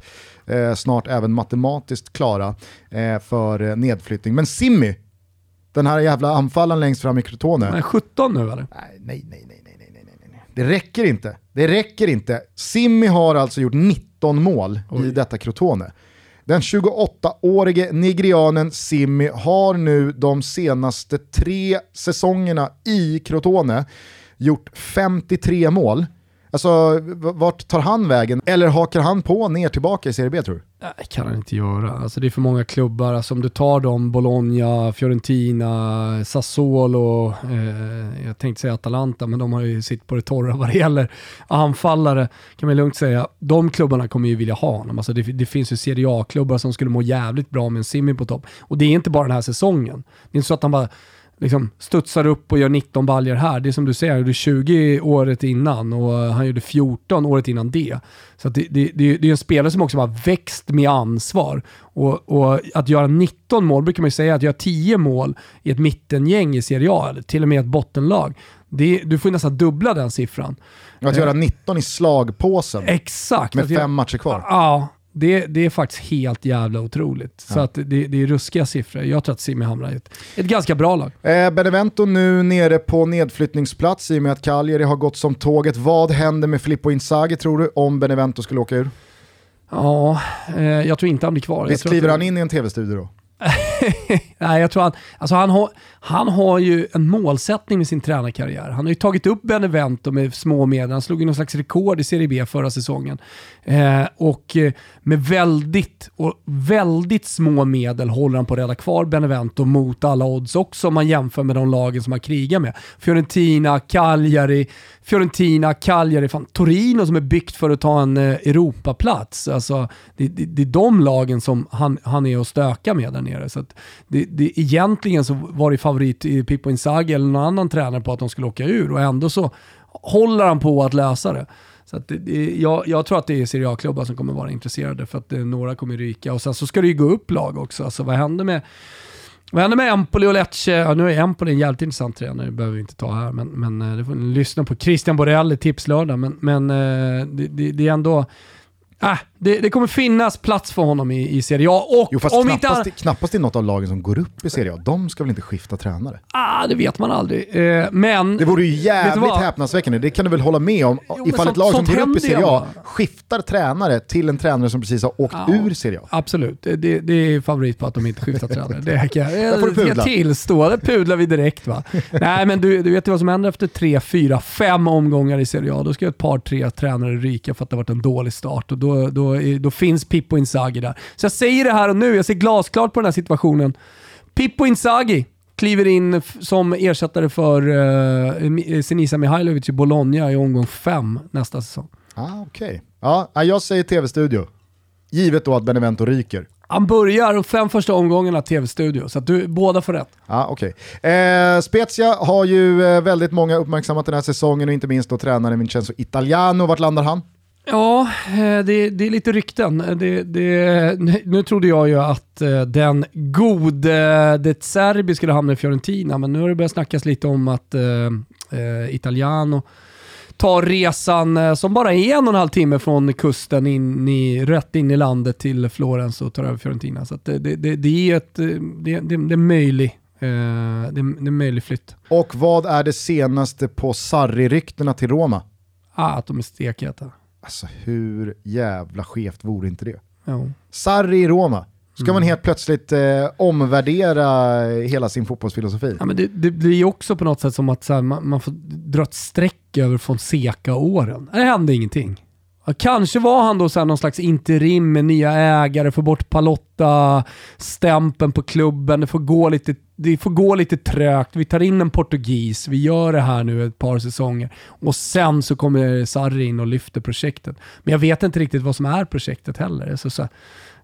eh, snart även matematiskt klara eh, för eh, nedflyttning. Men Simmy den här jävla anfallaren längst fram i Crotone. Men 17 nu eller? Nej, nej, nej, nej, nej, nej, nej, nej. Det räcker inte. Det räcker inte. Simmi har alltså gjort 19 mål Oj. i detta Crotone. Den 28-årige nigerianen Simmi har nu de senaste tre säsongerna i Crotone gjort 53 mål. Alltså, vart tar han vägen? Eller hakar han på ner tillbaka i Serie B tror du? Nej, kan han inte göra. Alltså, det är för många klubbar. Alltså, om du tar dem, Bologna, Fiorentina, Sassuolo, eh, jag tänkte säga Atalanta, men de har ju sitt på det torra vad det gäller anfallare, kan man lugnt säga. De klubbarna kommer ju vilja ha honom. Alltså, det, det finns ju Serie A-klubbar som skulle må jävligt bra med en Simi på topp. Och det är inte bara den här säsongen. Det är inte så att han bara liksom studsar upp och gör 19 baljer här. Det är som du säger, han gjorde 20 året innan och han gjorde 14 året innan det. Så det, det, det, det, är en spelare som också har växt med ansvar. Och, och, att göra 19 mål, brukar man ju säga, att göra 10 mål i ett mittengäng i Serie A, eller till och med ett bottenlag, det, du får nästan dubbla den siffran. Att göra 19 i slagpåsen Exakt. med fem matcher kvar. Ja, det, det är faktiskt helt jävla otroligt. Ja. Så att det, det är ruskiga siffror. Jag tror att Simi hamnar i ett, ett ganska bra lag. Eh, Benevento nu nere på nedflyttningsplats i och med att Cagliari har gått som tåget. Vad händer med Filippo Inzaghi tror du om Benevento skulle åka ur? Ja, eh, jag tror inte han blir kvar. Visst kliver han in i en tv-studio då? Nej, jag tror han, alltså han, har, han har ju en målsättning med sin tränarkarriär. Han har ju tagit upp Benevento med små medel. Han slog ju någon slags rekord i Serie B förra säsongen. Eh, och eh, med väldigt, och väldigt små medel håller han på att rädda kvar Benevento mot alla odds också om man jämför med de lagen som han krigar med. Fiorentina, Cagliari, Fiorentina, Cagliari, fan, Torino som är byggt för att ta en eh, Europaplats. Alltså, det, det, det, är de lagen som han, han är och stökar med där nere. Så det, det, egentligen så var det favorit i Pippo Inzaghi eller någon annan tränare på att de skulle åka ur och ändå så håller han på att lösa det. Så att det, jag, jag, tror att det är Serie A-klubbar som kommer vara intresserade för att det, några kommer ryka. Och sen så ska det ju gå upp lag också. Alltså vad händer med vad händer med Empoli och Lecce? Ja, nu är Empoli en jävligt intressant tränare, det behöver vi inte ta här, men, men eh, det får ni lyssna på. Christian Borrell i Tipslördag, men, men eh, det, det, det är ändå Äh, det, det, kommer finnas plats för honom i, i Serie A. Och jo, fast om knappast, inte... knappast i något av lagen som går upp i Serie A. De ska väl inte skifta tränare? Ah, det vet man aldrig. Eh, men... Det vore ju jävligt häpnadsväckande, det kan du väl hålla med om? Jo, Ifall sånt, ett lag som går upp i Serie A skiftar tränare till en tränare som precis har åkt ja, ur Serie A. Absolut, det, det, det är favorit på att de inte skiftar tränare. Det kan jag, får du jag tillstå, det pudlar vi direkt va. Nej men du, du vet ju vad som händer efter tre, fyra, fem omgångar i Serie A. Då ska ett par, tre tränare ryka för att det har varit en dålig start. Och då, då, då finns Pippo Inzaghi där. Så jag säger det här och nu, jag ser glasklart på den här situationen. Pippo Inzaghi kliver in som ersättare för uh, Senisa Mihailovic i Bologna i omgång fem nästa säsong. Ah, Okej. Okay. Ja, jag säger tv-studio. Givet då att Benevento ryker. Han börjar de fem första omgångarna tv-studio, så du, båda får rätt. Ja, okay. Eh, Spezia har ju eh, väldigt många uppmärksammat den här säsongen och inte minst då tränaren Vincenzo Italiano. Vart landar han? Ja, eh, det, det, är lite rykten. Det, det, nu trodde jag ju att eh, den gode Det Serbi skulle hamna i Fiorentina, men nu har det börjat snackas lite om att eh, Italiano tar resan som bara är en och en halv timme från kusten in i, rätt in i landet till Florens och tar över Fiorentina. Så det, det, det, är ett, det, det, är möjlig det är en möjlig flytt. Och vad är det senaste på Sarri-ryktena till Roma? Ah, att de är stekheta. Alltså hur jävla skevt vore inte det? Ja. Sarri i Roma. Ska mm. man helt plötsligt eh, omvärdera hela sin fotbollsfilosofi? Ja, men det, det blir också på något sätt som att här, man, man, får dra ett streck över Fonseca-åren. Det hände ingenting. Kanske var han då så någon slags interim med nya ägare, få bort Palotta-stämpeln på klubben, det får, gå lite, det får gå lite trögt, vi tar in en portugis, vi gör det här nu ett par säsonger och sen så kommer Sarri in och lyfter projektet. Men jag vet inte riktigt vad som är projektet heller. Alltså så,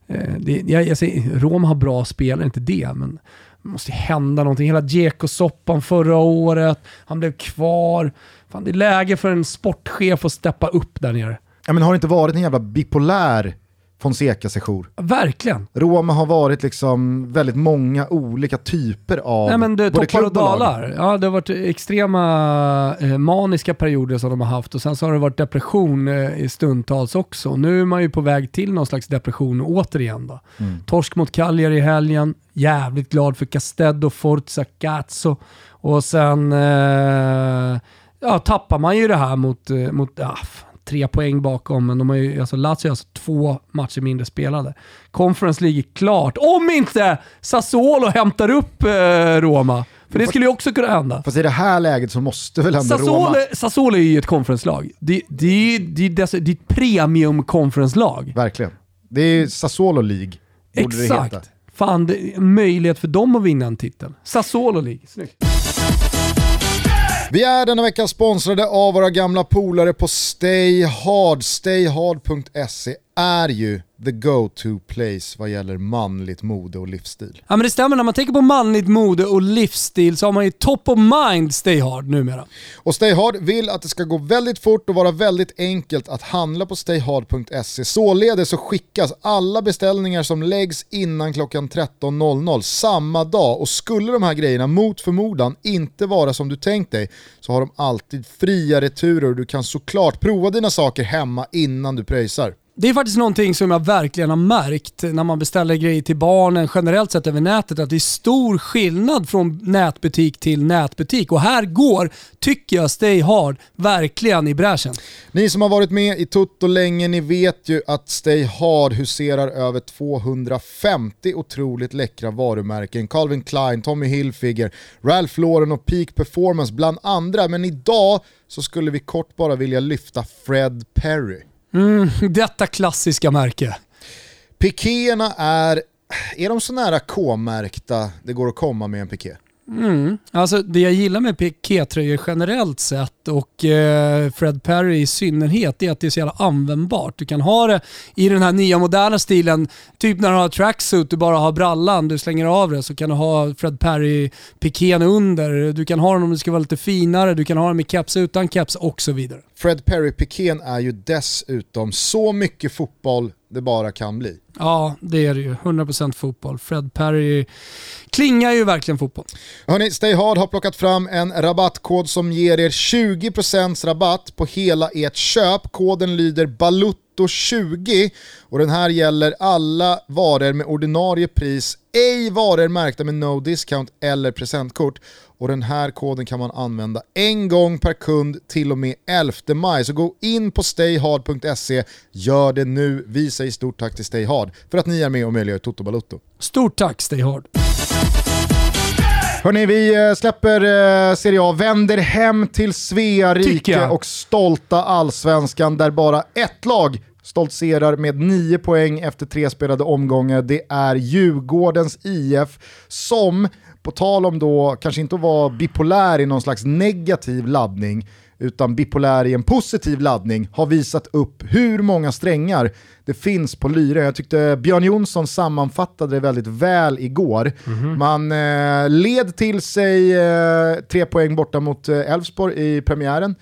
så, eh, det, jag, jag säger, Rom har bra spelare, inte det, men det måste hända någonting. Hela Dzeko-soppan förra året, han blev kvar. Fan, det är läge för en sportchef att steppa upp där nere. Ja, men har det inte varit en jävla bipolär Fonseca-sejour. Verkligen. Roma har varit liksom väldigt många olika typer av Nej, men det, både toppar och dalar. Ja, det har varit extrema eh, maniska perioder som de har haft och sen så har det varit depression eh, i stundtals också. Nu är man ju på väg till någon slags depression återigen. Då. Mm. Torsk mot Cagliari i helgen, jävligt glad för Castedo, Forza, Cazzo och sen eh, ja, tappar man ju det här mot, eh, mot ah, tre poäng bakom, men de har ju, alltså Lazio har alltså två matcher mindre spelade. Conference League är klart, om inte Sassuolo hämtar upp eh, Roma. För det skulle ju också kunna hända. Fast i det här läget så måste väl ändå Sassuolo, Roma... Sassuolo är ju ett conference-lag. Det, det, det, dess- det är ett premium conference-lag. Verkligen. Det är Sassuolo League. Borde Det heta. Exakt. Fan, det är en möjlighet för dem att vinna en titel. Sassuolo League. Snyggt. Vi är denna vecka sponsrade av våra gamla polare på Stay Hard. Stayhard.se är ju the go-to place vad gäller manligt mode och livsstil. Ja men det stämmer, när man tänker på manligt mode och livsstil så har man ju top of mind Stay Hard numera. Och Stay Hard vill att det ska gå väldigt fort och vara väldigt enkelt att handla på stayhard.se. Således så skickas alla beställningar som läggs innan klockan 13.00 samma dag och skulle de här grejerna mot förmodan inte vara som du tänkt dig så har de alltid fria returer och du kan såklart prova dina saker hemma innan du pröjsar. Det är faktiskt någonting som jag verkligen har märkt när man beställer grejer till barnen generellt sett över nätet, att det är stor skillnad från nätbutik till nätbutik. Och här går, tycker jag, Stay Hard verkligen i bräschen. Ni som har varit med i Toto länge, ni vet ju att Stay Hard huserar över 250 otroligt läckra varumärken. Calvin Klein, Tommy Hilfiger, Ralph Lauren och Peak Performance bland andra. Men idag så skulle vi kort bara vilja lyfta Fred Perry. Mm, detta klassiska märke. Pikéerna är, är de så nära K-märkta det går att komma med en piké? Mm. Alltså det jag gillar med pikétröjor generellt sett och eh, Fred Perry i synnerhet är att det är så jävla användbart. Du kan ha det i den här nya moderna stilen, typ när du har tracksuit, du bara har brallan, du slänger av det så kan du ha Fred Perry-pikén under. Du kan ha den om det ska vara lite finare, du kan ha den med keps utan keps och så vidare. Fred Perry-pikén är ju dessutom så mycket fotboll det bara kan bli. Ja, det är det ju. 100% fotboll. Fred Perry klingar ju verkligen fotboll. Hörni, Stay Hard har plockat fram en rabattkod som ger er 20% rabatt på hela ert köp. Koden lyder BALUTTO20 och den här gäller alla varor med ordinarie pris, ej varor märkta med no discount eller presentkort. Och den här koden kan man använda en gång per kund till och med 11 maj. Så gå in på stayhard.se, gör det nu. Vi säger stort tack till Stay Hard för att ni är med och möjliggör Toto Balutto. Stort tack Stay Hard. Hörni, vi eh, släpper eh, Serie A, vänder hem till Svea rike och stolta allsvenskan där bara ett lag stoltserar med nio poäng efter tre spelade omgångar. Det är Djurgårdens IF som, på tal om då kanske inte att vara bipolär i någon slags negativ laddning, utan bipolär i en positiv laddning, har visat upp hur många strängar det finns på lyra. Jag tyckte Björn Jonsson sammanfattade det väldigt väl igår. Man eh, led till sig eh, tre poäng borta mot eh, Elfsborg i premiären.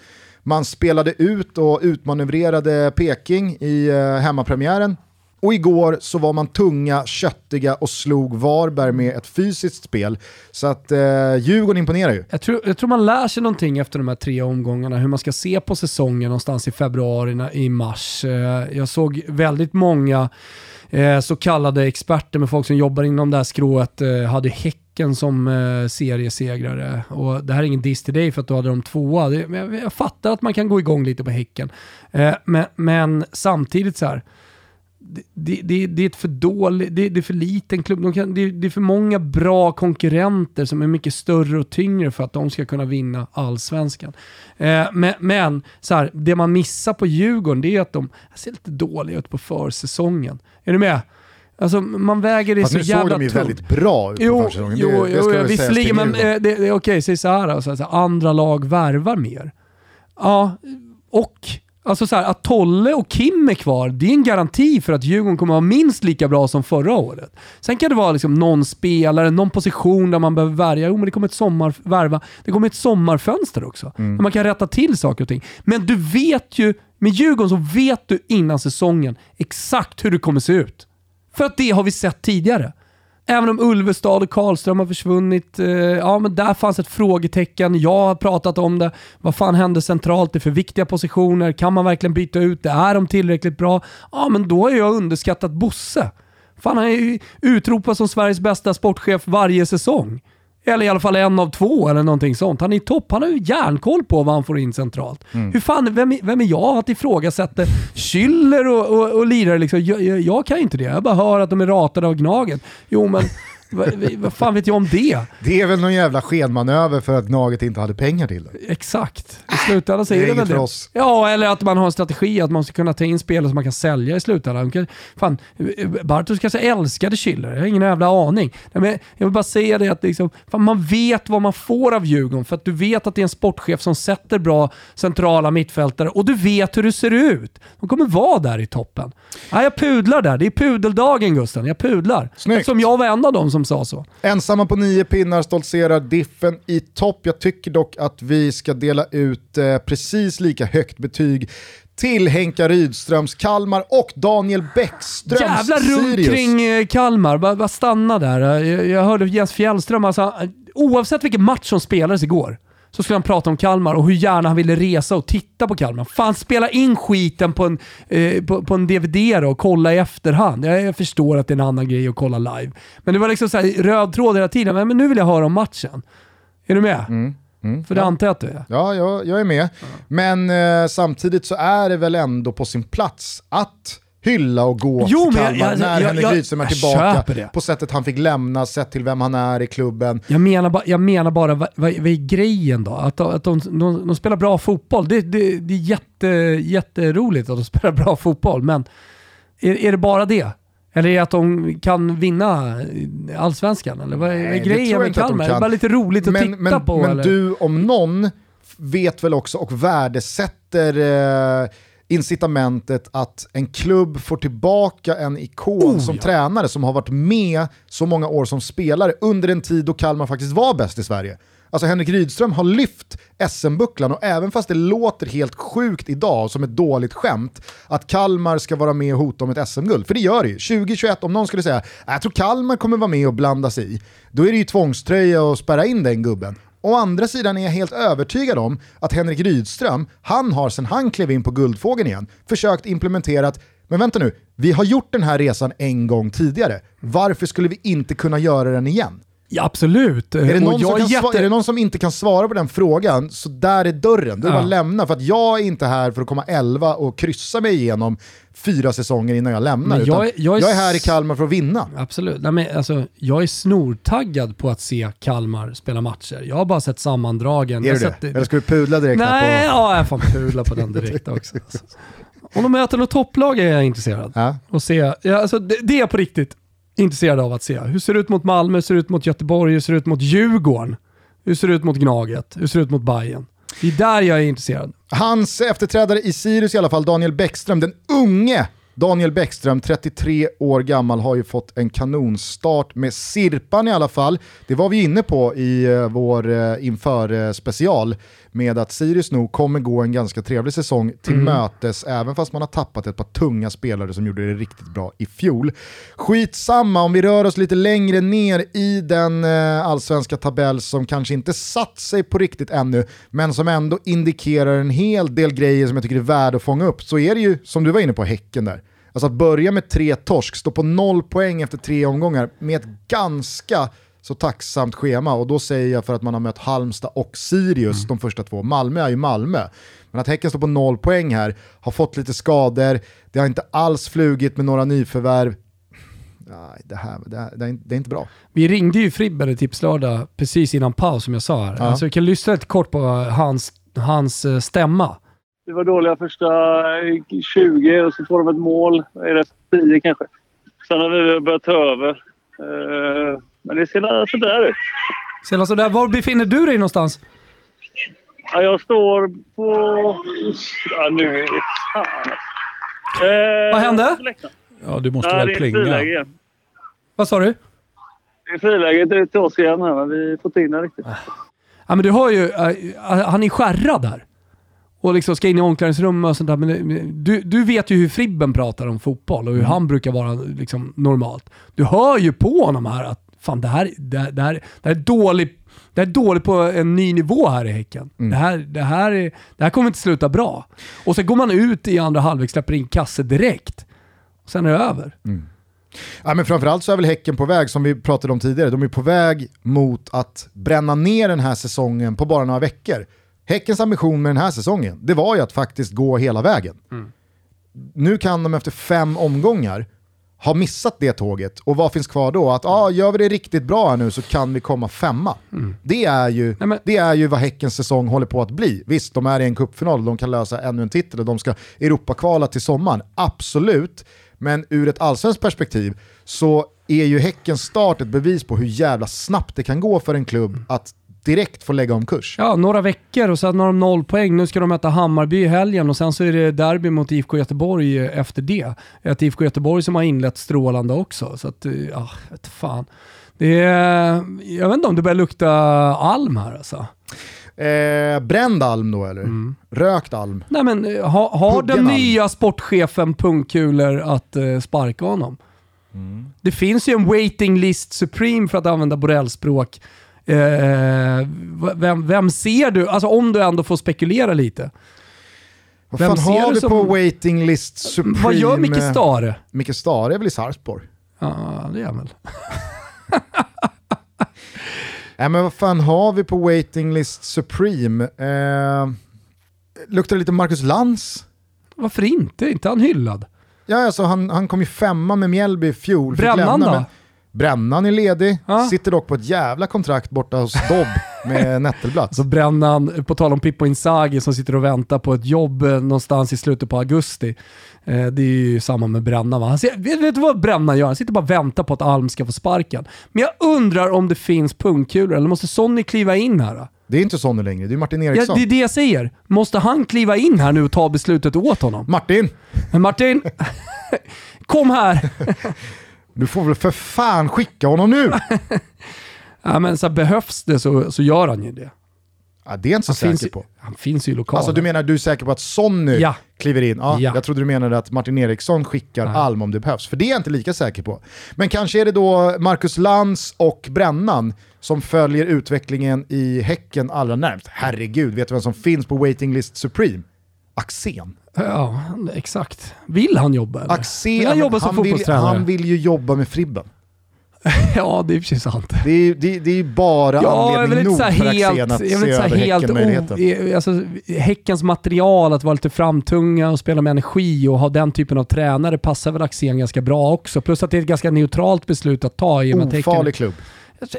Man spelade ut och utmanövrerade Peking i eh, hemmapremiären. Och igår så var man tunga, köttiga och slog Varberg med ett fysiskt spel. Så att eh, Djurgården imponerar ju. Jag tror, jag tror man lär sig någonting efter de här tre omgångarna, hur man ska se på säsongen någonstans i februari, i mars. Eh, jag såg väldigt många eh, så kallade experter med folk som jobbar inom det här skrået eh, hade Häcken som eh, seriesegrare. Och det här är ingen diss till dig för att du hade dem tvåa. Det, jag, jag fattar att man kan gå igång lite på Häcken. Eh, Men, men samtidigt så här, det, det, det, är ett för dåligt, det, det är för liten klubb. De kan, det, är för många bra konkurrenter som är mycket större och tyngre för att de ska kunna vinna allsvenskan. Eh, men men så här, det man missar på Djurgården det är att de ser lite dåliga ut på försäsongen. Är du med? Alltså man väger det Fast så nu såg jävla de ju tungt. väldigt bra ut på Jo, försäsongen. jo, Det- jo, jo visserligen, men eh, det, okej, säg så här, då, så här, så här, andra lag värvar mer. Ja, och alltså så här, att Tolle och Kim är kvar, det är en garanti för att Djurgården kommer att vara minst lika bra som förra året. Sen kan det vara liksom någon spelare, någon position där man behöver värja. Jo, men det kommer ett sommar, värva. Det kommer ett sommarfönster också, Mm. där man kan rätta till saker och ting. Men du vet ju Med Djurgården så vet du innan säsongen exakt hur det kommer se ut. För att det har vi sett tidigare. Även om Ulvestad och Karlström har försvunnit, eh, ja men där fanns ett frågetecken. Jag har pratat om det. Vad fan hände centralt? Det är för viktiga positioner. Kan man verkligen byta ut det? Är de tillräckligt bra? Ja men då har jag underskattat Bosse. Fan han är ju utropad som Sveriges bästa sportchef varje säsong. Eller i alla fall en av två eller någonting sånt. Han är i topp. Han har ju järnkoll på vad han får in centralt. Mm. Hur fan, vem, vem är jag att ifrågasätta Schüller och, och, och lirare? Liksom? Jag, jag, jag kan ju inte det. Jag bara hör att de är ratade av Gnaget. Jo men vad, fan vet jag om det? Det är väl någon jävla skenmanöver för att Gnaget inte hade pengar till det. Exakt. I slutändan så Det är det väl för det. oss. Ja, eller att man har en strategi att man ska kunna ta in spelare som man kan sälja i slutändan. Fan, Bartos kanske älskade Schiller, jag har ingen jävla aning. Men jag vill bara säga det att liksom, fan, man vet vad man får av Djurgården för att du vet att det är en sportchef som sätter bra centrala mittfältare och du vet hur det ser ut. De kommer vara där i toppen. Ja, jag pudlar där. Det är pudeldagen Gusten. Jag pudlar. Snyggt. Eftersom jag var en av dem som sa så. Ensamma på nio pinnar stoltserar Diffen i topp. Jag tycker dock att vi ska dela ut eh, precis lika högt betyg till Henka Rydströms Kalmar och Daniel Bäckströms Jävla runt kring eh, Kalmar. Bara, bara stanna där. Jag, jag hörde Jens Fjällström, alltså, oavsett vilken match som spelades igår, så skulle han prata om Kalmar och hur gärna han ville resa och titta på Kalmar. Fan, spela in skiten på en, eh, på, på en DVD då och kolla i efterhand. Jag, jag förstår att det är en annan grej att kolla live. Men det var liksom så här, röd tråd hela tiden. Men, men nu vill jag höra om matchen. Är du med? Mm, För det antar jag att du är. Ja, jag, jag är med. Men eh, samtidigt så är det väl ändå på sin plats att hylla och gå Jo, till Kalmar jag- jag- när jag- Henrik Rydström är tillbaka på sättet han fick lämna, sett till vem han är i klubben. Jag menar, ba, jag menar bara, vad, vad, vad är grejen då? Att, att de, de, de spelar bra fotboll. Det, det, det är jätte, jätteroligt att de spelar bra fotboll, men är, är det bara det? Eller är det att de kan vinna allsvenskan? Eller vad är, är Nej, tror grejen med de Kalmar? Är det kan. bara lite roligt att men, titta men, på? Men eller? du om någon vet väl också och värdesätter eh, incitamentet att en klubb får tillbaka en ikon Oh, som ja. tränare som har varit med så många år som spelare under en tid då Kalmar faktiskt var bäst i Sverige. Alltså Henrik Rydström har lyft SM-bucklan och även fast det låter helt sjukt idag som ett dåligt skämt att Kalmar ska vara med och hota om ett SM-guld, för det gör det ju. 2021, om någon skulle säga "Äh, jag tror Kalmar kommer vara med och blanda sig i, då är det ju tvångströja att spärra in den gubben. Å andra sidan är jag helt övertygad om att Henrik Rydström, han har sen han klev in på Guldfågeln igen, försökt implementera att men vänta nu, vi har gjort den här resan en gång tidigare. Varför skulle vi inte kunna göra den igen? Ja, absolut. Är det, någon som kan är det någon som inte kan svara på den frågan, så där är dörren. Du Ja. bara lämna, för att jag är inte här för att komma 11 och kryssa mig igenom fyra säsonger innan jag lämnar. Jag är- jag är jag är här i Kalmar för att vinna. Absolut. Nej, men alltså, jag är snortaggad på att se Kalmar spela matcher. Jag har bara sett sammandragen. Är jag du det? Eller ska vi pudla direkt Nej, på... ja, jag får pudla på den direkt också. Om de möter något topplag är jag intresserad. Ja. Och se, ja, alltså, det, det är på riktigt intresserad av att se. Hur ser det ut mot Malmö? Hur ser det ut mot Göteborg? Hur ser det ut mot Djurgården? Hur ser det ut mot Gnaget? Hur ser det ut mot Bayern? Det är där jag är intresserad. Hans efterträdare i Sirius i alla fall, Daniel Bäckström, den unge Daniel Bäckström, 33 år gammal, har ju fått en kanonstart med Sirpan i alla fall. Det var vi inne på i eh, vår uh, inför eh, special med att Sirius nog kommer gå en ganska trevlig säsong till mötes, även fast man har tappat ett par tunga spelare som gjorde det riktigt bra i fjol. Skitsamma, om vi rör oss lite längre ner i den eh, allsvenska tabell som kanske inte satt sig på riktigt ännu, men som ändå indikerar en hel del grejer som jag tycker är värda att fånga upp, så är det ju, som du var inne på, Häcken där. Alltså att börja med tre torsk, stå på noll poäng efter tre omgångar med ett ganska så tacksamt schema och då säger jag för att man har mött Halmstad och Sirius de första två. Malmö är ju Malmö. Men att Häcken står på noll poäng här, har fått lite skador, det har inte alls flugit med några nyförvärv. Nej, det, här, det, här, det, är, inte- det är inte bra. Vi ringde ju Fribber i Tipslördag precis innan paus som jag sa här. Ja. Alltså, vi kan lyssna lite kort på hans, hans eh, stämma. Vi var dåliga första 20 och så får de ett mål. Är det 10 kanske? Sen har vi börjat ta över. Eh, Men det ser sådär ut. Sen så där, var befinner du dig någonstans? Ja, jag står på... Ja, nu är det fan. Eh, Vad hände? Ja, du måste Ja, väl det är plinga? friläge igen. Vad sa du? Det är friläge till oss igen här, men vi får inte in det riktigt. Ja, men du har ju, eh, han är skärrad där. Och liksom ska in i omklädningsrummet och sånt där. Men du, du vet ju hur Fribben pratar om fotboll och hur mm. han brukar vara liksom normalt. Du hör ju på honom här att fan det här, det, det här, det här är dåligt det är dåligt på en ny nivå här i Häcken. Mm. Det, här, det, här är, det här kommer inte sluta bra. Och så går man ut i andra halvlek, släpper in kasse direkt. Och sen är det över. Mm. Ja, men framförallt så är väl Häcken på väg, som vi pratade om tidigare, de är på väg mot att bränna ner den här säsongen på bara några veckor. Häckens ambition med den här säsongen, det var ju att faktiskt gå hela vägen. Mm. Nu kan de efter fem omgångar ha missat det tåget och vad finns kvar då? Att ah, gör vi det riktigt bra här nu så kan vi komma femma. Mm. Det, är ju, Nej, men... det är ju vad Häckens säsong håller på att bli. Visst, de är i en cupfinal, de kan lösa ännu en titel och de ska Europakvala till sommaren. Absolut, men ur ett allsvenskt perspektiv så är ju Häckens start ett bevis på hur jävla snabbt det kan gå för en klubb att direkt få lägga om kurs. Ja, några veckor och sen har de noll poäng. Nu ska de möta Hammarby i helgen och sen så är det derby mot IFK Göteborg efter det. Ett IFK Göteborg som har inlett strålande också. Så att, ja, vet fan. Det är, jag vet inte om det börjar lukta alm här alltså. Eh, bränd alm då eller? Mm. Rökt alm? Nej men eh, ha, har den nya sportchefen pungkulor att eh, sparka honom? Mm. Det finns ju en waiting list supreme för att använda Borrell-språk Eh, vem, vem ser du? Alltså om du ändå får spekulera lite. Vad fan har vi som... på waiting list supreme? Vad gör Micke Stare? Micke Stare är väl i Sarpsborg? Ja, det är han väl. Nej men vad fan har vi på waiting list supreme? Eh, luktar lite Marcus Lantz? Varför inte? inte han hyllad? Ja, alltså han, han kom ju femma med Mjällby i fjol. Brännan då? Brännan är ledig, ja. sitter dock på ett jävla kontrakt borta hos Dobb med Nettelplats. Så Brännan, på tal om Pippo Inzaghi som sitter och väntar på ett jobb eh, någonstans i slutet på augusti. Eh, det är ju samma med Brännan va? Han ser, vet, du vad Brännan gör? Han sitter bara och väntar på att Alm ska få sparken. Men jag undrar om det finns pungkulor, eller måste Sonny kliva in här? Då? Det är inte Sonny längre, det är Martin Eriksson. Ja, det är det jag säger. Måste han kliva in här nu och ta beslutet åt honom? Martin! Martin, kom här! Du får väl för fan skicka honom nu! ja, men så behövs det så, så gör han ju det. Ja, det är jag inte så säker finns, på. Han finns ju i lokalen. Alltså du menar du är säker på att Sonny ja. kliver in? Ja, ja, Jag trodde du menade att Martin Eriksson skickar ja. Alm om det behövs. För det är jag inte lika säker på. Men kanske är det då Marcus Lantz och Brännan som följer utvecklingen i Häcken allra närmst. Herregud, vet du vem som finns på waiting list Supreme? Axén. Ja, exakt. Vill han jobba eller? Axén, vill han, jobba som han, vill, han vill ju jobba med Fribben. ja, det är precis sant. Det är, det, det är bara ja, anledning nog för Axén att se över Häcken-möjligheten. Alltså, häckens material, att vara lite framtunga och spela med energi och ha den typen av tränare passar väl Axén ganska bra också. Plus att det är ett ganska neutralt beslut att ta. I Ofarlig klubb.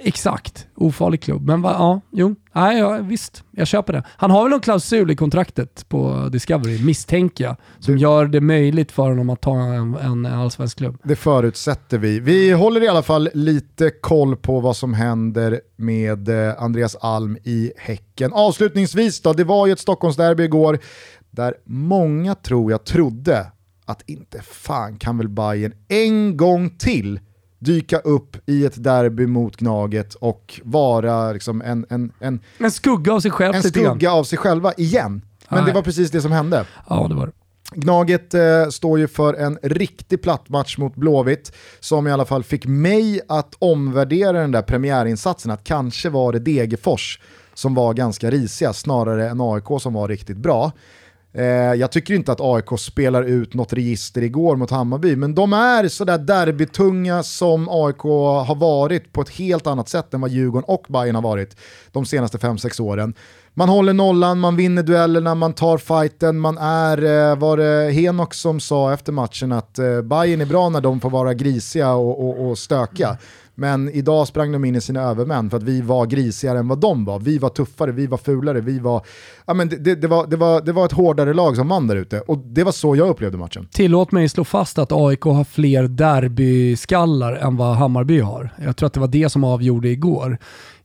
Exakt, ofarlig klubb. Men va, ja, jo, nej, ja, visst, jag köper det. Han har väl någon klausul i kontraktet på Discovery, misstänker jag, som du, gör det möjligt för honom att ta en, en allsvensk klubb. Det förutsätter vi. Vi håller i alla fall lite koll på vad som händer med eh, Andreas Alm i Häcken. Avslutningsvis då, det var ju ett Stockholmsderby igår där många tror jag trodde att inte fan kan väl Bayern en gång till dyka upp i ett derby mot Gnaget och vara liksom en, en, en, en skugga av sig själv. En skugga av sig själva igen. Men Nej. det var precis det som hände. Ja, det var det. Gnaget eh, står ju för en riktig plattmatch mot Blåvitt som i alla fall fick mig att omvärdera den där premiärinsatsen, att kanske var det Degerfors som var ganska risiga snarare än AIK som var riktigt bra. Eh, jag tycker inte att AIK spelar ut något register igår mot Hammarby, men de är sådär derbytunga som AIK har varit på ett helt annat sätt än vad Djurgården och Bayern har varit de senaste 5-6 åren. Man håller nollan, man vinner duellerna, man tar fighten, man är, eh, var det Henok som sa efter matchen att eh, Bayern är bra när de får vara grisiga och, och, och stökiga. Men idag sprang de in i sina övermän för att vi var grisigare än vad de var. Vi var tuffare, vi var fulare, vi var... Ja, men det, det, var, det, var, det var ett hårdare lag som vann där ute och det var så jag upplevde matchen. Tillåt mig slå fast att AIK har fler derbyskallar än vad Hammarby har. Jag tror att det var det som avgjorde igår.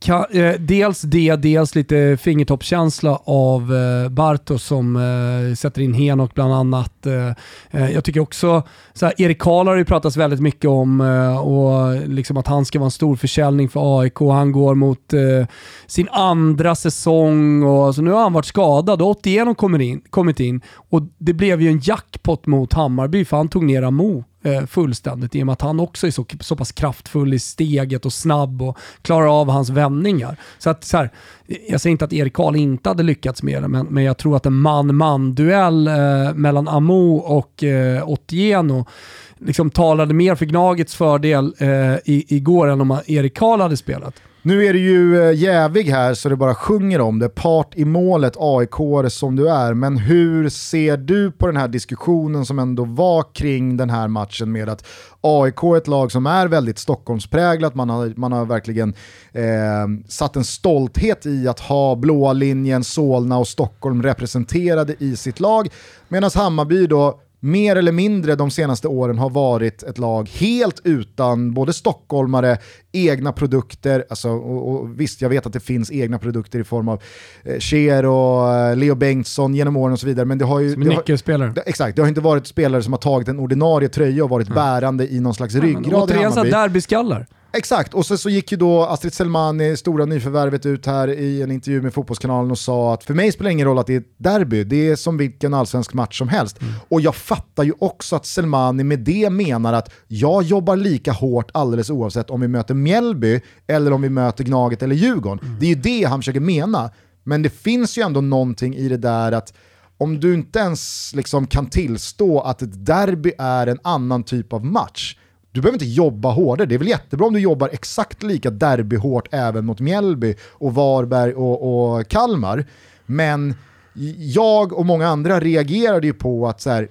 Eh, dels det, dels lite fingertoppskänsla av eh, Bartos som eh, sätter in Henok bland annat. Eh, eh, jag tycker också, så Erik Karl har det pratats väldigt mycket om eh, och liksom att han han ska vara en stor försäljning för AIK. Han går mot eh, sin andra säsong och så nu har han varit skadad och 81 kommer in, kommit in och det blev ju en jackpot mot Hammarby för han tog ner Amo eh, fullständigt i och med att han också är så, så pass kraftfull i steget och snabb och klarar av hans vändningar. Så att, så här, jag säger inte att Erik Karl inte hade lyckats med det, men, men jag tror att en man-man-duell eh, mellan Amo och eh, Otieno liksom talade mer för Gnagets fördel eh, i, igår än om Erik Karl hade spelat. Nu är du ju eh, jävig här så det bara sjunger om det. Part i målet, aik som du är. Men hur ser du på den här diskussionen som ändå var kring den här matchen med att AIK är ett lag som är väldigt Stockholmspräglat. Man har, man har verkligen eh, satt en stolthet i att ha blåa linjen, Solna och Stockholm representerade i sitt lag. Medan Hammarby då mer eller mindre de senaste åren har varit ett lag helt utan både stockholmare, egna produkter, alltså, och, och visst jag vet att det finns egna produkter i form av eh, Cher och eh, Leo Bengtsson genom åren och så vidare. Men det har ju... Som nyckelspelare. Exakt, det har inte varit spelare som har tagit en ordinarie tröja och varit mm. bärande i någon slags ryggrad ja, Hammarby. derbyskallar. Exakt, och så, så gick ju då Astrid Selmani, stora nyförvärvet, ut här i en intervju med Fotbollskanalen och sa att för mig spelar det ingen roll att det är ett derby, det är som vilken allsvensk match som helst. Mm. Och jag fattar ju också att Selmani med det menar att jag jobbar lika hårt alldeles oavsett om vi möter Mjällby eller om vi möter Gnaget eller Djurgården. Mm. Det är ju det han försöker mena. Men det finns ju ändå någonting i det där att om du inte ens liksom kan tillstå att ett derby är en annan typ av match, du behöver inte jobba hårdare. Det är väl jättebra om du jobbar exakt lika derbyhårt även mot Mjällby och Varberg och, och Kalmar. Men jag och många andra reagerade ju på att så här,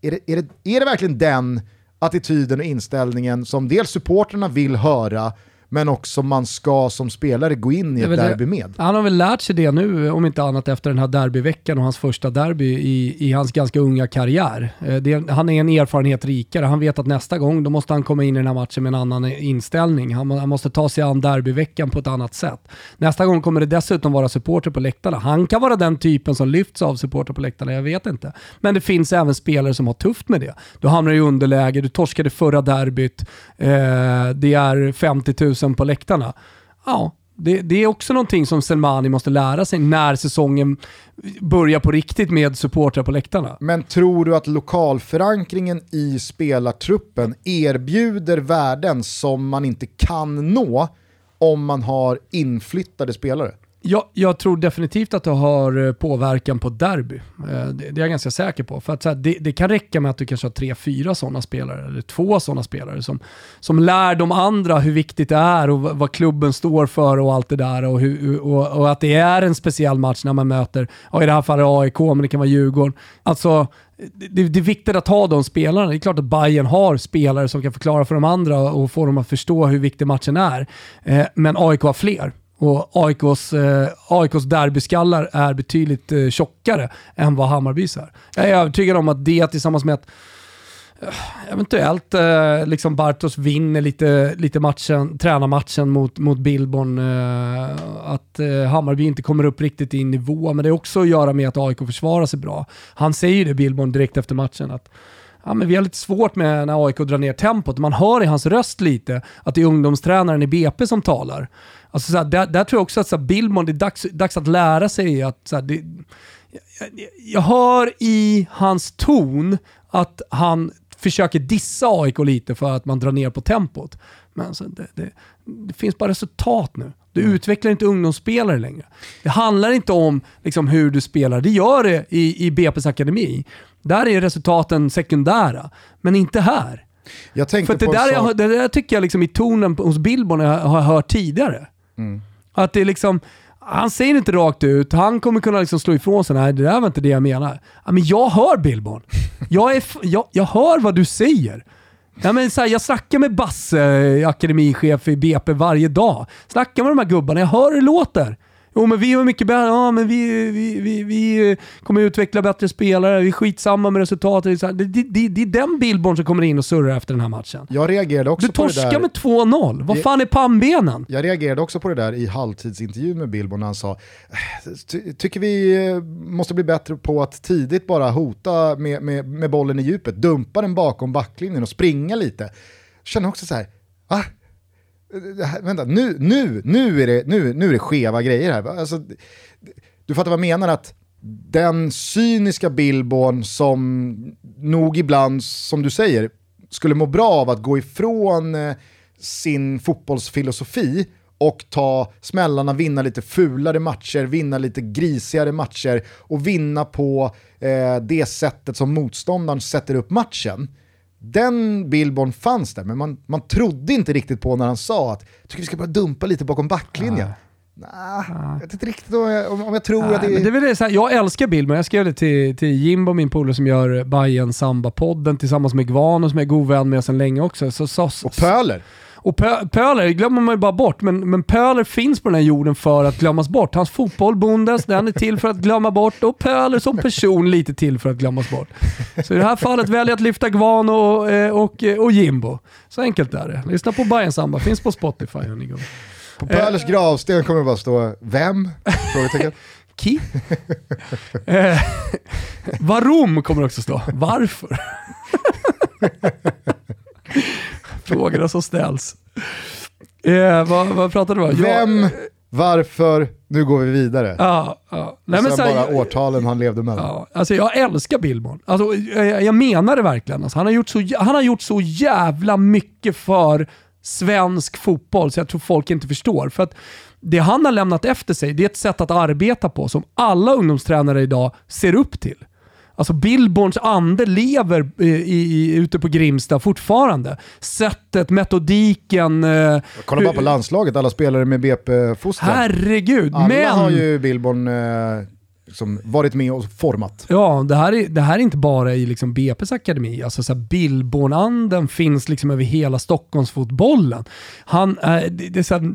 är, det, är, det, är det verkligen den attityden och inställningen som dels supporterna vill höra men också man ska som spelare gå in i ett derby med. Han har väl lärt sig det nu, om inte annat efter den här derbyveckan och hans första derby i, i hans ganska unga karriär. Eh, det, han är en erfarenhet rikare. Han vet att nästa gång då måste han komma in i den här matchen med en annan inställning. Han, han måste ta sig an derbyveckan på ett annat sätt. Nästa gång kommer det dessutom vara supporter på läktarna. Han kan vara den typen som lyfts av supporter på läktarna, jag vet inte. Men det finns även spelare som har tufft med det. Du hamnar i underläge, du torskade förra derbyt, eh, det är 50 000 000 på läktarna. Ja, det, det, är också någonting som Selmani måste lära sig när säsongen börjar på riktigt med supportrar på läktarna. Men tror du att lokalförankringen i spelartruppen erbjuder värden som man inte kan nå om man har inflyttade spelare? Jag, jag, tror definitivt att det har eh, påverkan på derby. Eh, det, det är jag ganska säker på. För att, så här, det, det, kan räcka med att du kanske har tre, fyra sådana spelare, eller två sådana spelare som, som lär de andra hur viktigt det är och vad klubben står för och allt det där. Och, hur, och, och att det är en speciell match när man möter, ja, i det här fallet AIK, men det kan vara Djurgården. Alltså, det, det, är viktigt att ha de spelarna. Det är klart att Bayern har spelare som kan förklara för de andra och få dem att förstå hur viktig matchen är. Eh, men AIK har fler. Och AIKs, eh, AIKs derbyskallar är betydligt eh, tjockare än vad Hammarbys är. Jag är övertygad om att det tillsammans med att eh, eventuellt eh, liksom Bartos vinner lite, lite matchen, tränarmatchen mot, mot Billborn. Eh, att eh, Hammarby inte kommer upp riktigt i nivå, men det är också att göra med att AIK försvarar sig bra. Han säger ju det, Billborn, direkt efter matchen. att ja, men vi har lite svårt med när AIK drar ner tempot. Man hör i hans röst lite att det är ungdomstränaren i BP som talar. Alltså, såhär, där, där, tror jag också att såhär, Billmon, det är dags, dags att lära sig att såhär, det, jag, jag hör i hans ton att han försöker dissa AIK lite för att man drar ner på tempot. Men alltså, det, det, det finns bara resultat nu. Du mm. utvecklar inte ungdomsspelare längre. Det handlar inte om liksom, hur du spelar. Det gör det i, i BP's akademi. Där är resultaten sekundära, men inte här. För det där, jag, det där tycker jag liksom i tonen hos Billborn jag har hört tidigare. Mm. Att det är liksom, han säger inte rakt ut, han kommer kunna liksom slå ifrån sig, nej det där var inte det jag menar. Men jag hör Billborn. Jag, är, jag, jag hör vad du säger. Ja, men så här, jag snackar med Basse, akademichef i BP, varje dag. Snackar med de här gubbarna, jag hör hur det låter. Jo men vi var mycket bättre, ja men vi, vi, vi, vi kommer utveckla bättre spelare, vi är skitsamma med resultatet. Det, det, det, det är den Billborn som kommer in och surrar efter den här matchen. Jag reagerade också du på det där. Du torskar med 2-0, vad fan är pannbenen? Jag reagerade också på det där i halvtidsintervjun med Billborn när han sa Ty tycker vi eh, måste bli bättre på att tidigt bara hota med, med, med bollen i djupet, dumpa den bakom backlinjen och springa lite. Jag känner också så här, va? Vänta, nu, nu, nu, är det, nu, nu är det skeva grejer här. Alltså, du fattar vad jag menar? Att den cyniska Billborn som nog ibland, som du säger, skulle må bra av att gå ifrån eh, sin fotbollsfilosofi och ta smällarna, vinna lite fulare matcher, vinna lite grisigare matcher och vinna på eh, det sättet som motståndaren sätter upp matchen. Den Billborn fanns där, men man, man trodde inte riktigt på när han sa att tycker vi ska bara dumpa lite bakom backlinjen. Ah. Nah, jag vet inte riktigt om jag, om jag tror Nej, att det är... det är så här, jag älskar Billborn, jag skrev det till, till Jimbo, min polare som gör Bayern Samba-podden tillsammans med Gvano som jag är god vän med sedan länge också. Så, så, och Pöler. Och Pöler glömmer man ju bara bort, men, men Pöler finns på den här jorden för att glömmas bort. Hans fotboll, Bundes, den är till för att glömma bort och Pöler som person lite till för att glömmas bort. Så i det här fallet väljer jag att lyfta Gvan och, och, och, och Jimbo. Så enkelt är det. Lyssna på Bayern Samba, finns på Spotify. På Pölers gravsten kommer det bara stå “Vem?” Frågetecken. Ki? eh, varom kommer också stå. Varför? Frågorna som ställs. Eh, vad, vad pratade du om? Vem, varför, nu går vi vidare. Ja, ja. Nej, men sen, bara årtalen han levde mellan. Ja, alltså jag älskar Billborn. Alltså, jag, jag menar det verkligen. Alltså, han, har gjort så, han har gjort så jävla mycket för svensk fotboll så jag tror folk inte förstår. För att det han har lämnat efter sig, det är ett sätt att arbeta på som alla ungdomstränare idag ser upp till. Alltså Billborns ande lever i, i, ute på Grimsta fortfarande. Sättet, metodiken. Eh, Kolla bara på landslaget, alla spelare med BP-fostran. Herregud. Alla men... har ju Billborn eh, liksom varit med och format. Ja, det här är, det här är inte bara i liksom BP's akademi. Alltså så Billborn-anden finns liksom över hela Stockholmsfotbollen. Han, äh, det, är så här,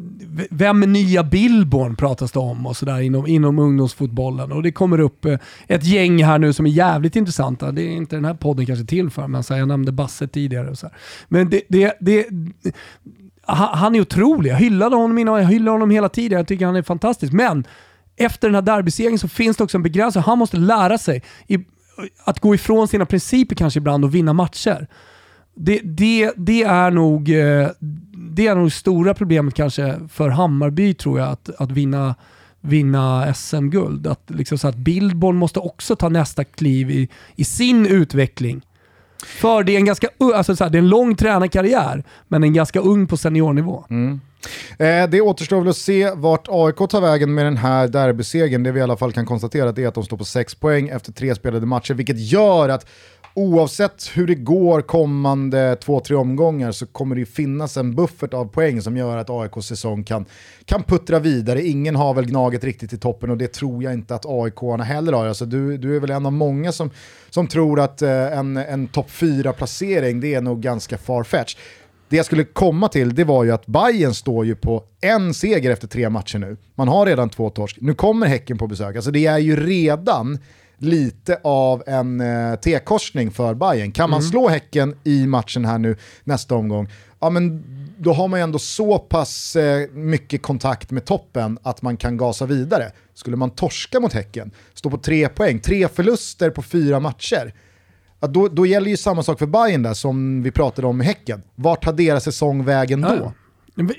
vem är nya Billborn pratas det om och sådär inom, inom ungdomsfotbollen. Och det kommer upp eh, ett gäng här nu som är jävligt intressanta. Det är inte den här podden kanske till för, men så här, jag nämnde Basse tidigare. Och så här. Men det, det, det han är otrolig. Jag hyllade honom innan, jag hyllar honom hela tiden. Jag tycker han är fantastisk. Men efter den här derbysegern så finns det också en begränsning. Han måste lära sig i, att gå ifrån sina principer kanske ibland och vinna matcher. Det, det, det, är nog eh, det är nog stora problemet kanske för Hammarby tror jag, att, att vinna, vinna SM-guld. Att, liksom så att Billborn måste också ta nästa kliv i, i sin utveckling. För det är en ganska alltså så här, det är en lång tränarkarriär, men en ganska ung på seniornivå. Mm. Eh, det återstår väl att se vart AIK tar vägen med den här derbysegern. Det vi i alla fall kan konstatera är att de står på 6 poäng efter tre spelade matcher, vilket gör att oavsett hur det går kommande två, tre omgångar så kommer det finnas en buffert av poäng som gör att AIKs säsong kan, kan puttra vidare. Ingen har väl Gnaget riktigt i toppen och det tror jag inte att aik heller har. Alltså du, du är väl en av många som, som tror att eh, en, en topp 4-placering det är nog ganska farfetch. Det jag skulle komma till det var ju att Bayern står ju på en seger efter tre matcher nu. Man har redan två torsk. Nu kommer Häcken på besök. Alltså det är ju redan lite av en eh, T-korsning för Bayern. Kan man mm. slå Häcken i matchen här nu nästa omgång, ja men då har man ju ändå så pass eh, mycket kontakt med toppen att man kan gasa vidare. Skulle man torska mot Häcken, stå på tre poäng, tre förluster på fyra matcher, ja, då, då gäller ju samma sak för Bayern där som vi pratade om med Häcken. Vart tar deras säsong vägen då? Ja.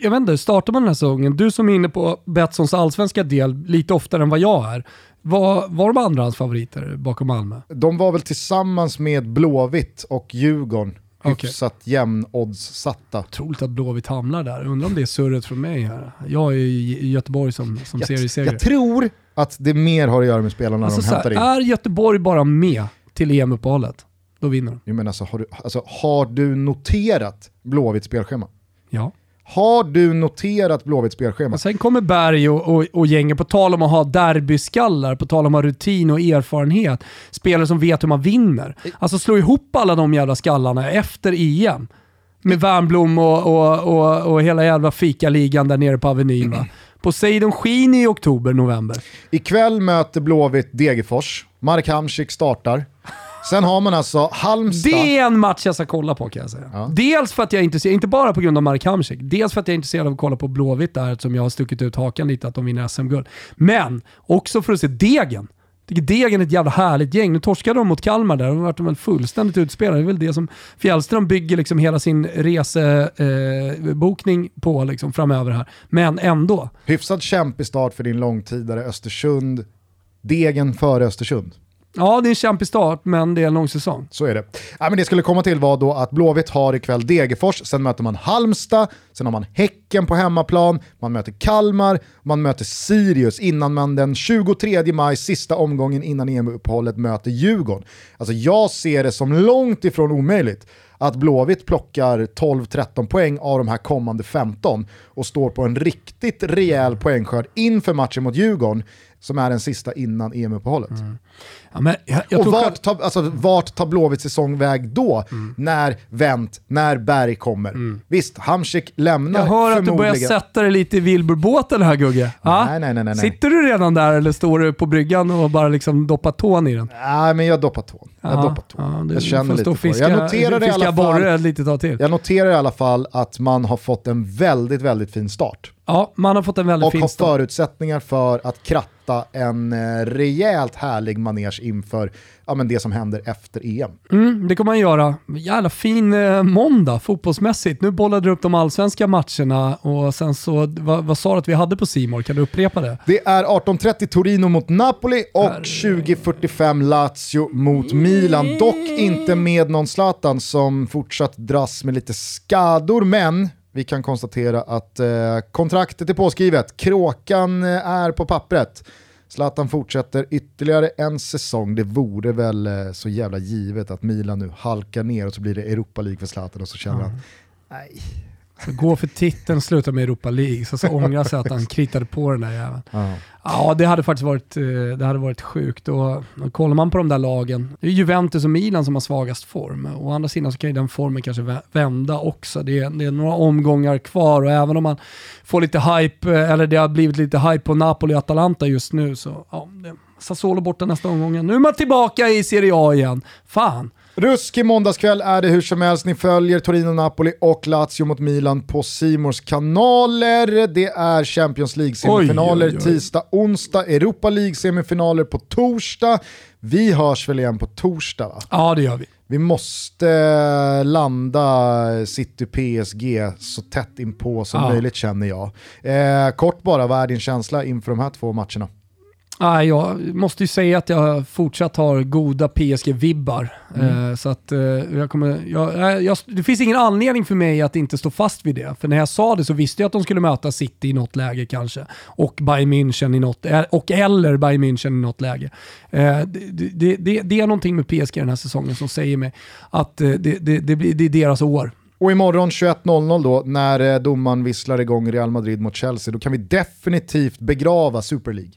Jag vet inte, startar man den här säsongen, du som är inne på Betssons allsvenska del lite oftare än vad jag är, vad var de andra hans favoriter bakom Malmö? De var väl tillsammans med Blåvitt och Djurgården hyfsat okay. jämnoddssatta. Otroligt att Blåvitt hamnar där. Undrar om det är surret från mig här. Jag är i Göteborg som, som jag, seriesegrare. Jag tror att det mer har att göra med spelarna alltså, de hämtar in. Är Göteborg bara med till EM-uppehållet, då vinner de. Men alltså, har, du, alltså, har du noterat Blåvitts spelschema? Ja. Har du noterat Blåvitts spelschema? Och sen kommer Berg och, och, och gänget, på tal om att ha derbyskallar, på tal om att ha rutin och erfarenhet, spelare som vet hur man vinner. Alltså slå ihop alla de jävla skallarna efter EM. Med Wernbloom och, och, och, och hela jävla fikaligan där nere på Avenyn. Va? Poseidon skiner i oktober, november. Ikväll möter Blåvitt Degerfors. Mark Hamsik startar. Sen har man alltså Halmstad. Det är en match jag ska kolla på kan jag säga. Ja. Dels för att jag är intresserad, inte bara på grund av Mark Hamsik, dels för att jag är intresserad av att kolla på Blåvitt där, som jag har stuckit ut hakan lite att de vinner SM-guld. Men också för att se Degen. tycker Degen är ett jävla härligt gäng. Nu torskade de mot Kalmar där, de vart väl fullständigt utspelade. Det är väl det som Fjällström bygger liksom hela sin resebokning eh, på liksom framöver här. Men ändå. Hyfsad kämpig start för din långtidare Östersund. Degen före Östersund. Ja, det är en kämpig start, men det är en lång säsong. Så är det. Ja, men det skulle komma till var då att Blåvitt har ikväll Degerfors, sen möter man Halmstad, sen har man Häcken på hemmaplan, man möter Kalmar, man möter Sirius innan man den 23 maj, sista omgången innan EM-uppehållet, möter Djurgården. Alltså jag ser det som långt ifrån omöjligt att Blåvitt plockar 12-13 poäng av de här kommande 15 och står på en riktigt rejäl poängskörd inför matchen mot Djurgården som är den sista innan EM-uppehållet. Mm. Ja, jag, jag och vart, tar, alltså, vart tar Blåvitts säsong väg då? Mm. När Wendt, när Berg kommer? Mm. Visst, Hamsik lämnar Jag hör att du börjar sätta dig lite i Wilburbåten här Gugge. Nej, nej, nej, nej, Sitter du redan där eller står du på bryggan och bara liksom doppar tån i den? Nej, men jag doppar tån. Jag, ja, doppar tån. Ja, jag känner lite fiska, Jag noterar i alla fall, lite tag till. Jag noterar i alla fall att man har fått en väldigt, väldigt fin start. Ja, man har fått en väldigt och fin. Och har förutsättningar för att kratta en eh, rejält härlig manege inför ja, men det som händer efter EM. Mm, det kommer man göra. Jävla fin eh, måndag fotbollsmässigt. Nu bollade du upp de allsvenska matcherna och sen så, vad, vad sa du att vi hade på Simor? Kan du upprepa det? Det är 18.30 Torino mot Napoli och 20.45 Lazio mot Milan. Dock inte med någon Zlatan som fortsatt dras med lite skador, men vi kan konstatera att eh, kontraktet är påskrivet, kråkan eh, är på pappret. Zlatan fortsätter ytterligare en säsong. Det vore väl eh, så jävla givet att Milan nu halkar ner och så blir det Europa League för Zlatan och så känner mm. han, nej, gå för titeln, sluta med Europa League, så, så ångrar sig att han kritade på den där jäveln. Ja. ja, det hade faktiskt varit, eh, det hade varit sjukt. Och, och kollar man på de där lagen, det är Juventus och Milan som har svagast form. Å andra sidan så kan ju den formen kanske vända också. Det är, det är några omgångar kvar och även om man får lite hype, eh, eller det har blivit lite hype på Napoli och Atalanta just nu, så ja, det, Sassuolo borta nästa omgång. Nu är man tillbaka i Serie A igen. Fan. Ruskig måndagskväll är det hur som helst. Ni följer Torino, Napoli och Lazio mot Milan på Simors kanaler. Det är Champions League-semifinaler tisdag, onsdag, Europa League-semifinaler på torsdag. Vi hörs väl igen på torsdag va? Ja det gör vi. Vi måste eh, landa City PSG så tätt inpå som ja. möjligt känner jag. Eh, kort bara, vad är din känsla inför de här två matcherna? Ah, jag måste ju säga att jag fortsatt har goda PSG-vibbar. Mm. Så att jag kommer, jag, jag, det finns ingen anledning för mig att inte stå fast vid det. För när jag sa det så visste jag att de skulle möta City i något läge kanske. Och Bayern München i något, eh, och eller Bayern München i något läge. Uh, det, det, det, det, är någonting med PSG den här säsongen som säger mig att det, det, det, är deras år. Och imorgon 21.00 då, när domaren visslar igång Real Madrid mot Chelsea, då kan vi definitivt begrava Super League.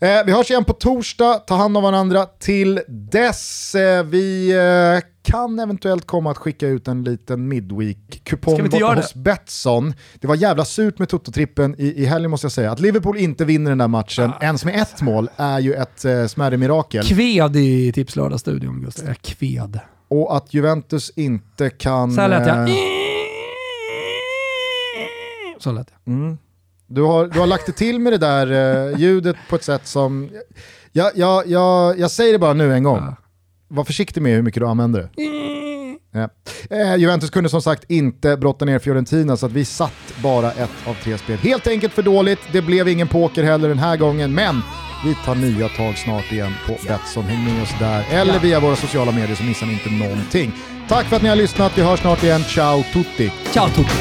Eh, vi hörs igen på torsdag, ta hand om varandra till dess. Eh, vi eh, kan eventuellt komma att skicka ut en liten midweek-kupong hos Betsson. Det var jävla surt med Toto-trippen i, i helgen måste jag säga. Att Liverpool inte vinner den där matchen, ah. ens med ett mål, är ju ett eh, smärre mirakel. Kved i Tipslördag-studion, Gustav. Kved. Och att Juventus inte kan... Så lät jag. Eh, Så lät jag. Mm. Du har, du har lagt det till med det där eh, ljudet på ett sätt som... Jag, jag, jag, jag säger det bara nu en gång. Ja. Var försiktig med hur mycket du använder det. Ja. Eh, Juventus kunde som sagt inte brotta ner Fiorentina så att vi satt bara ett av tre spel. Helt enkelt för dåligt, det blev ingen poker heller den här gången, men vi tar nya tag snart igen på Betsson. Häng med oss där, eller ja. via våra sociala medier så missar ni inte någonting. Tack för att ni har lyssnat, vi hörs snart igen. Ciao tutti! Ciao tutti!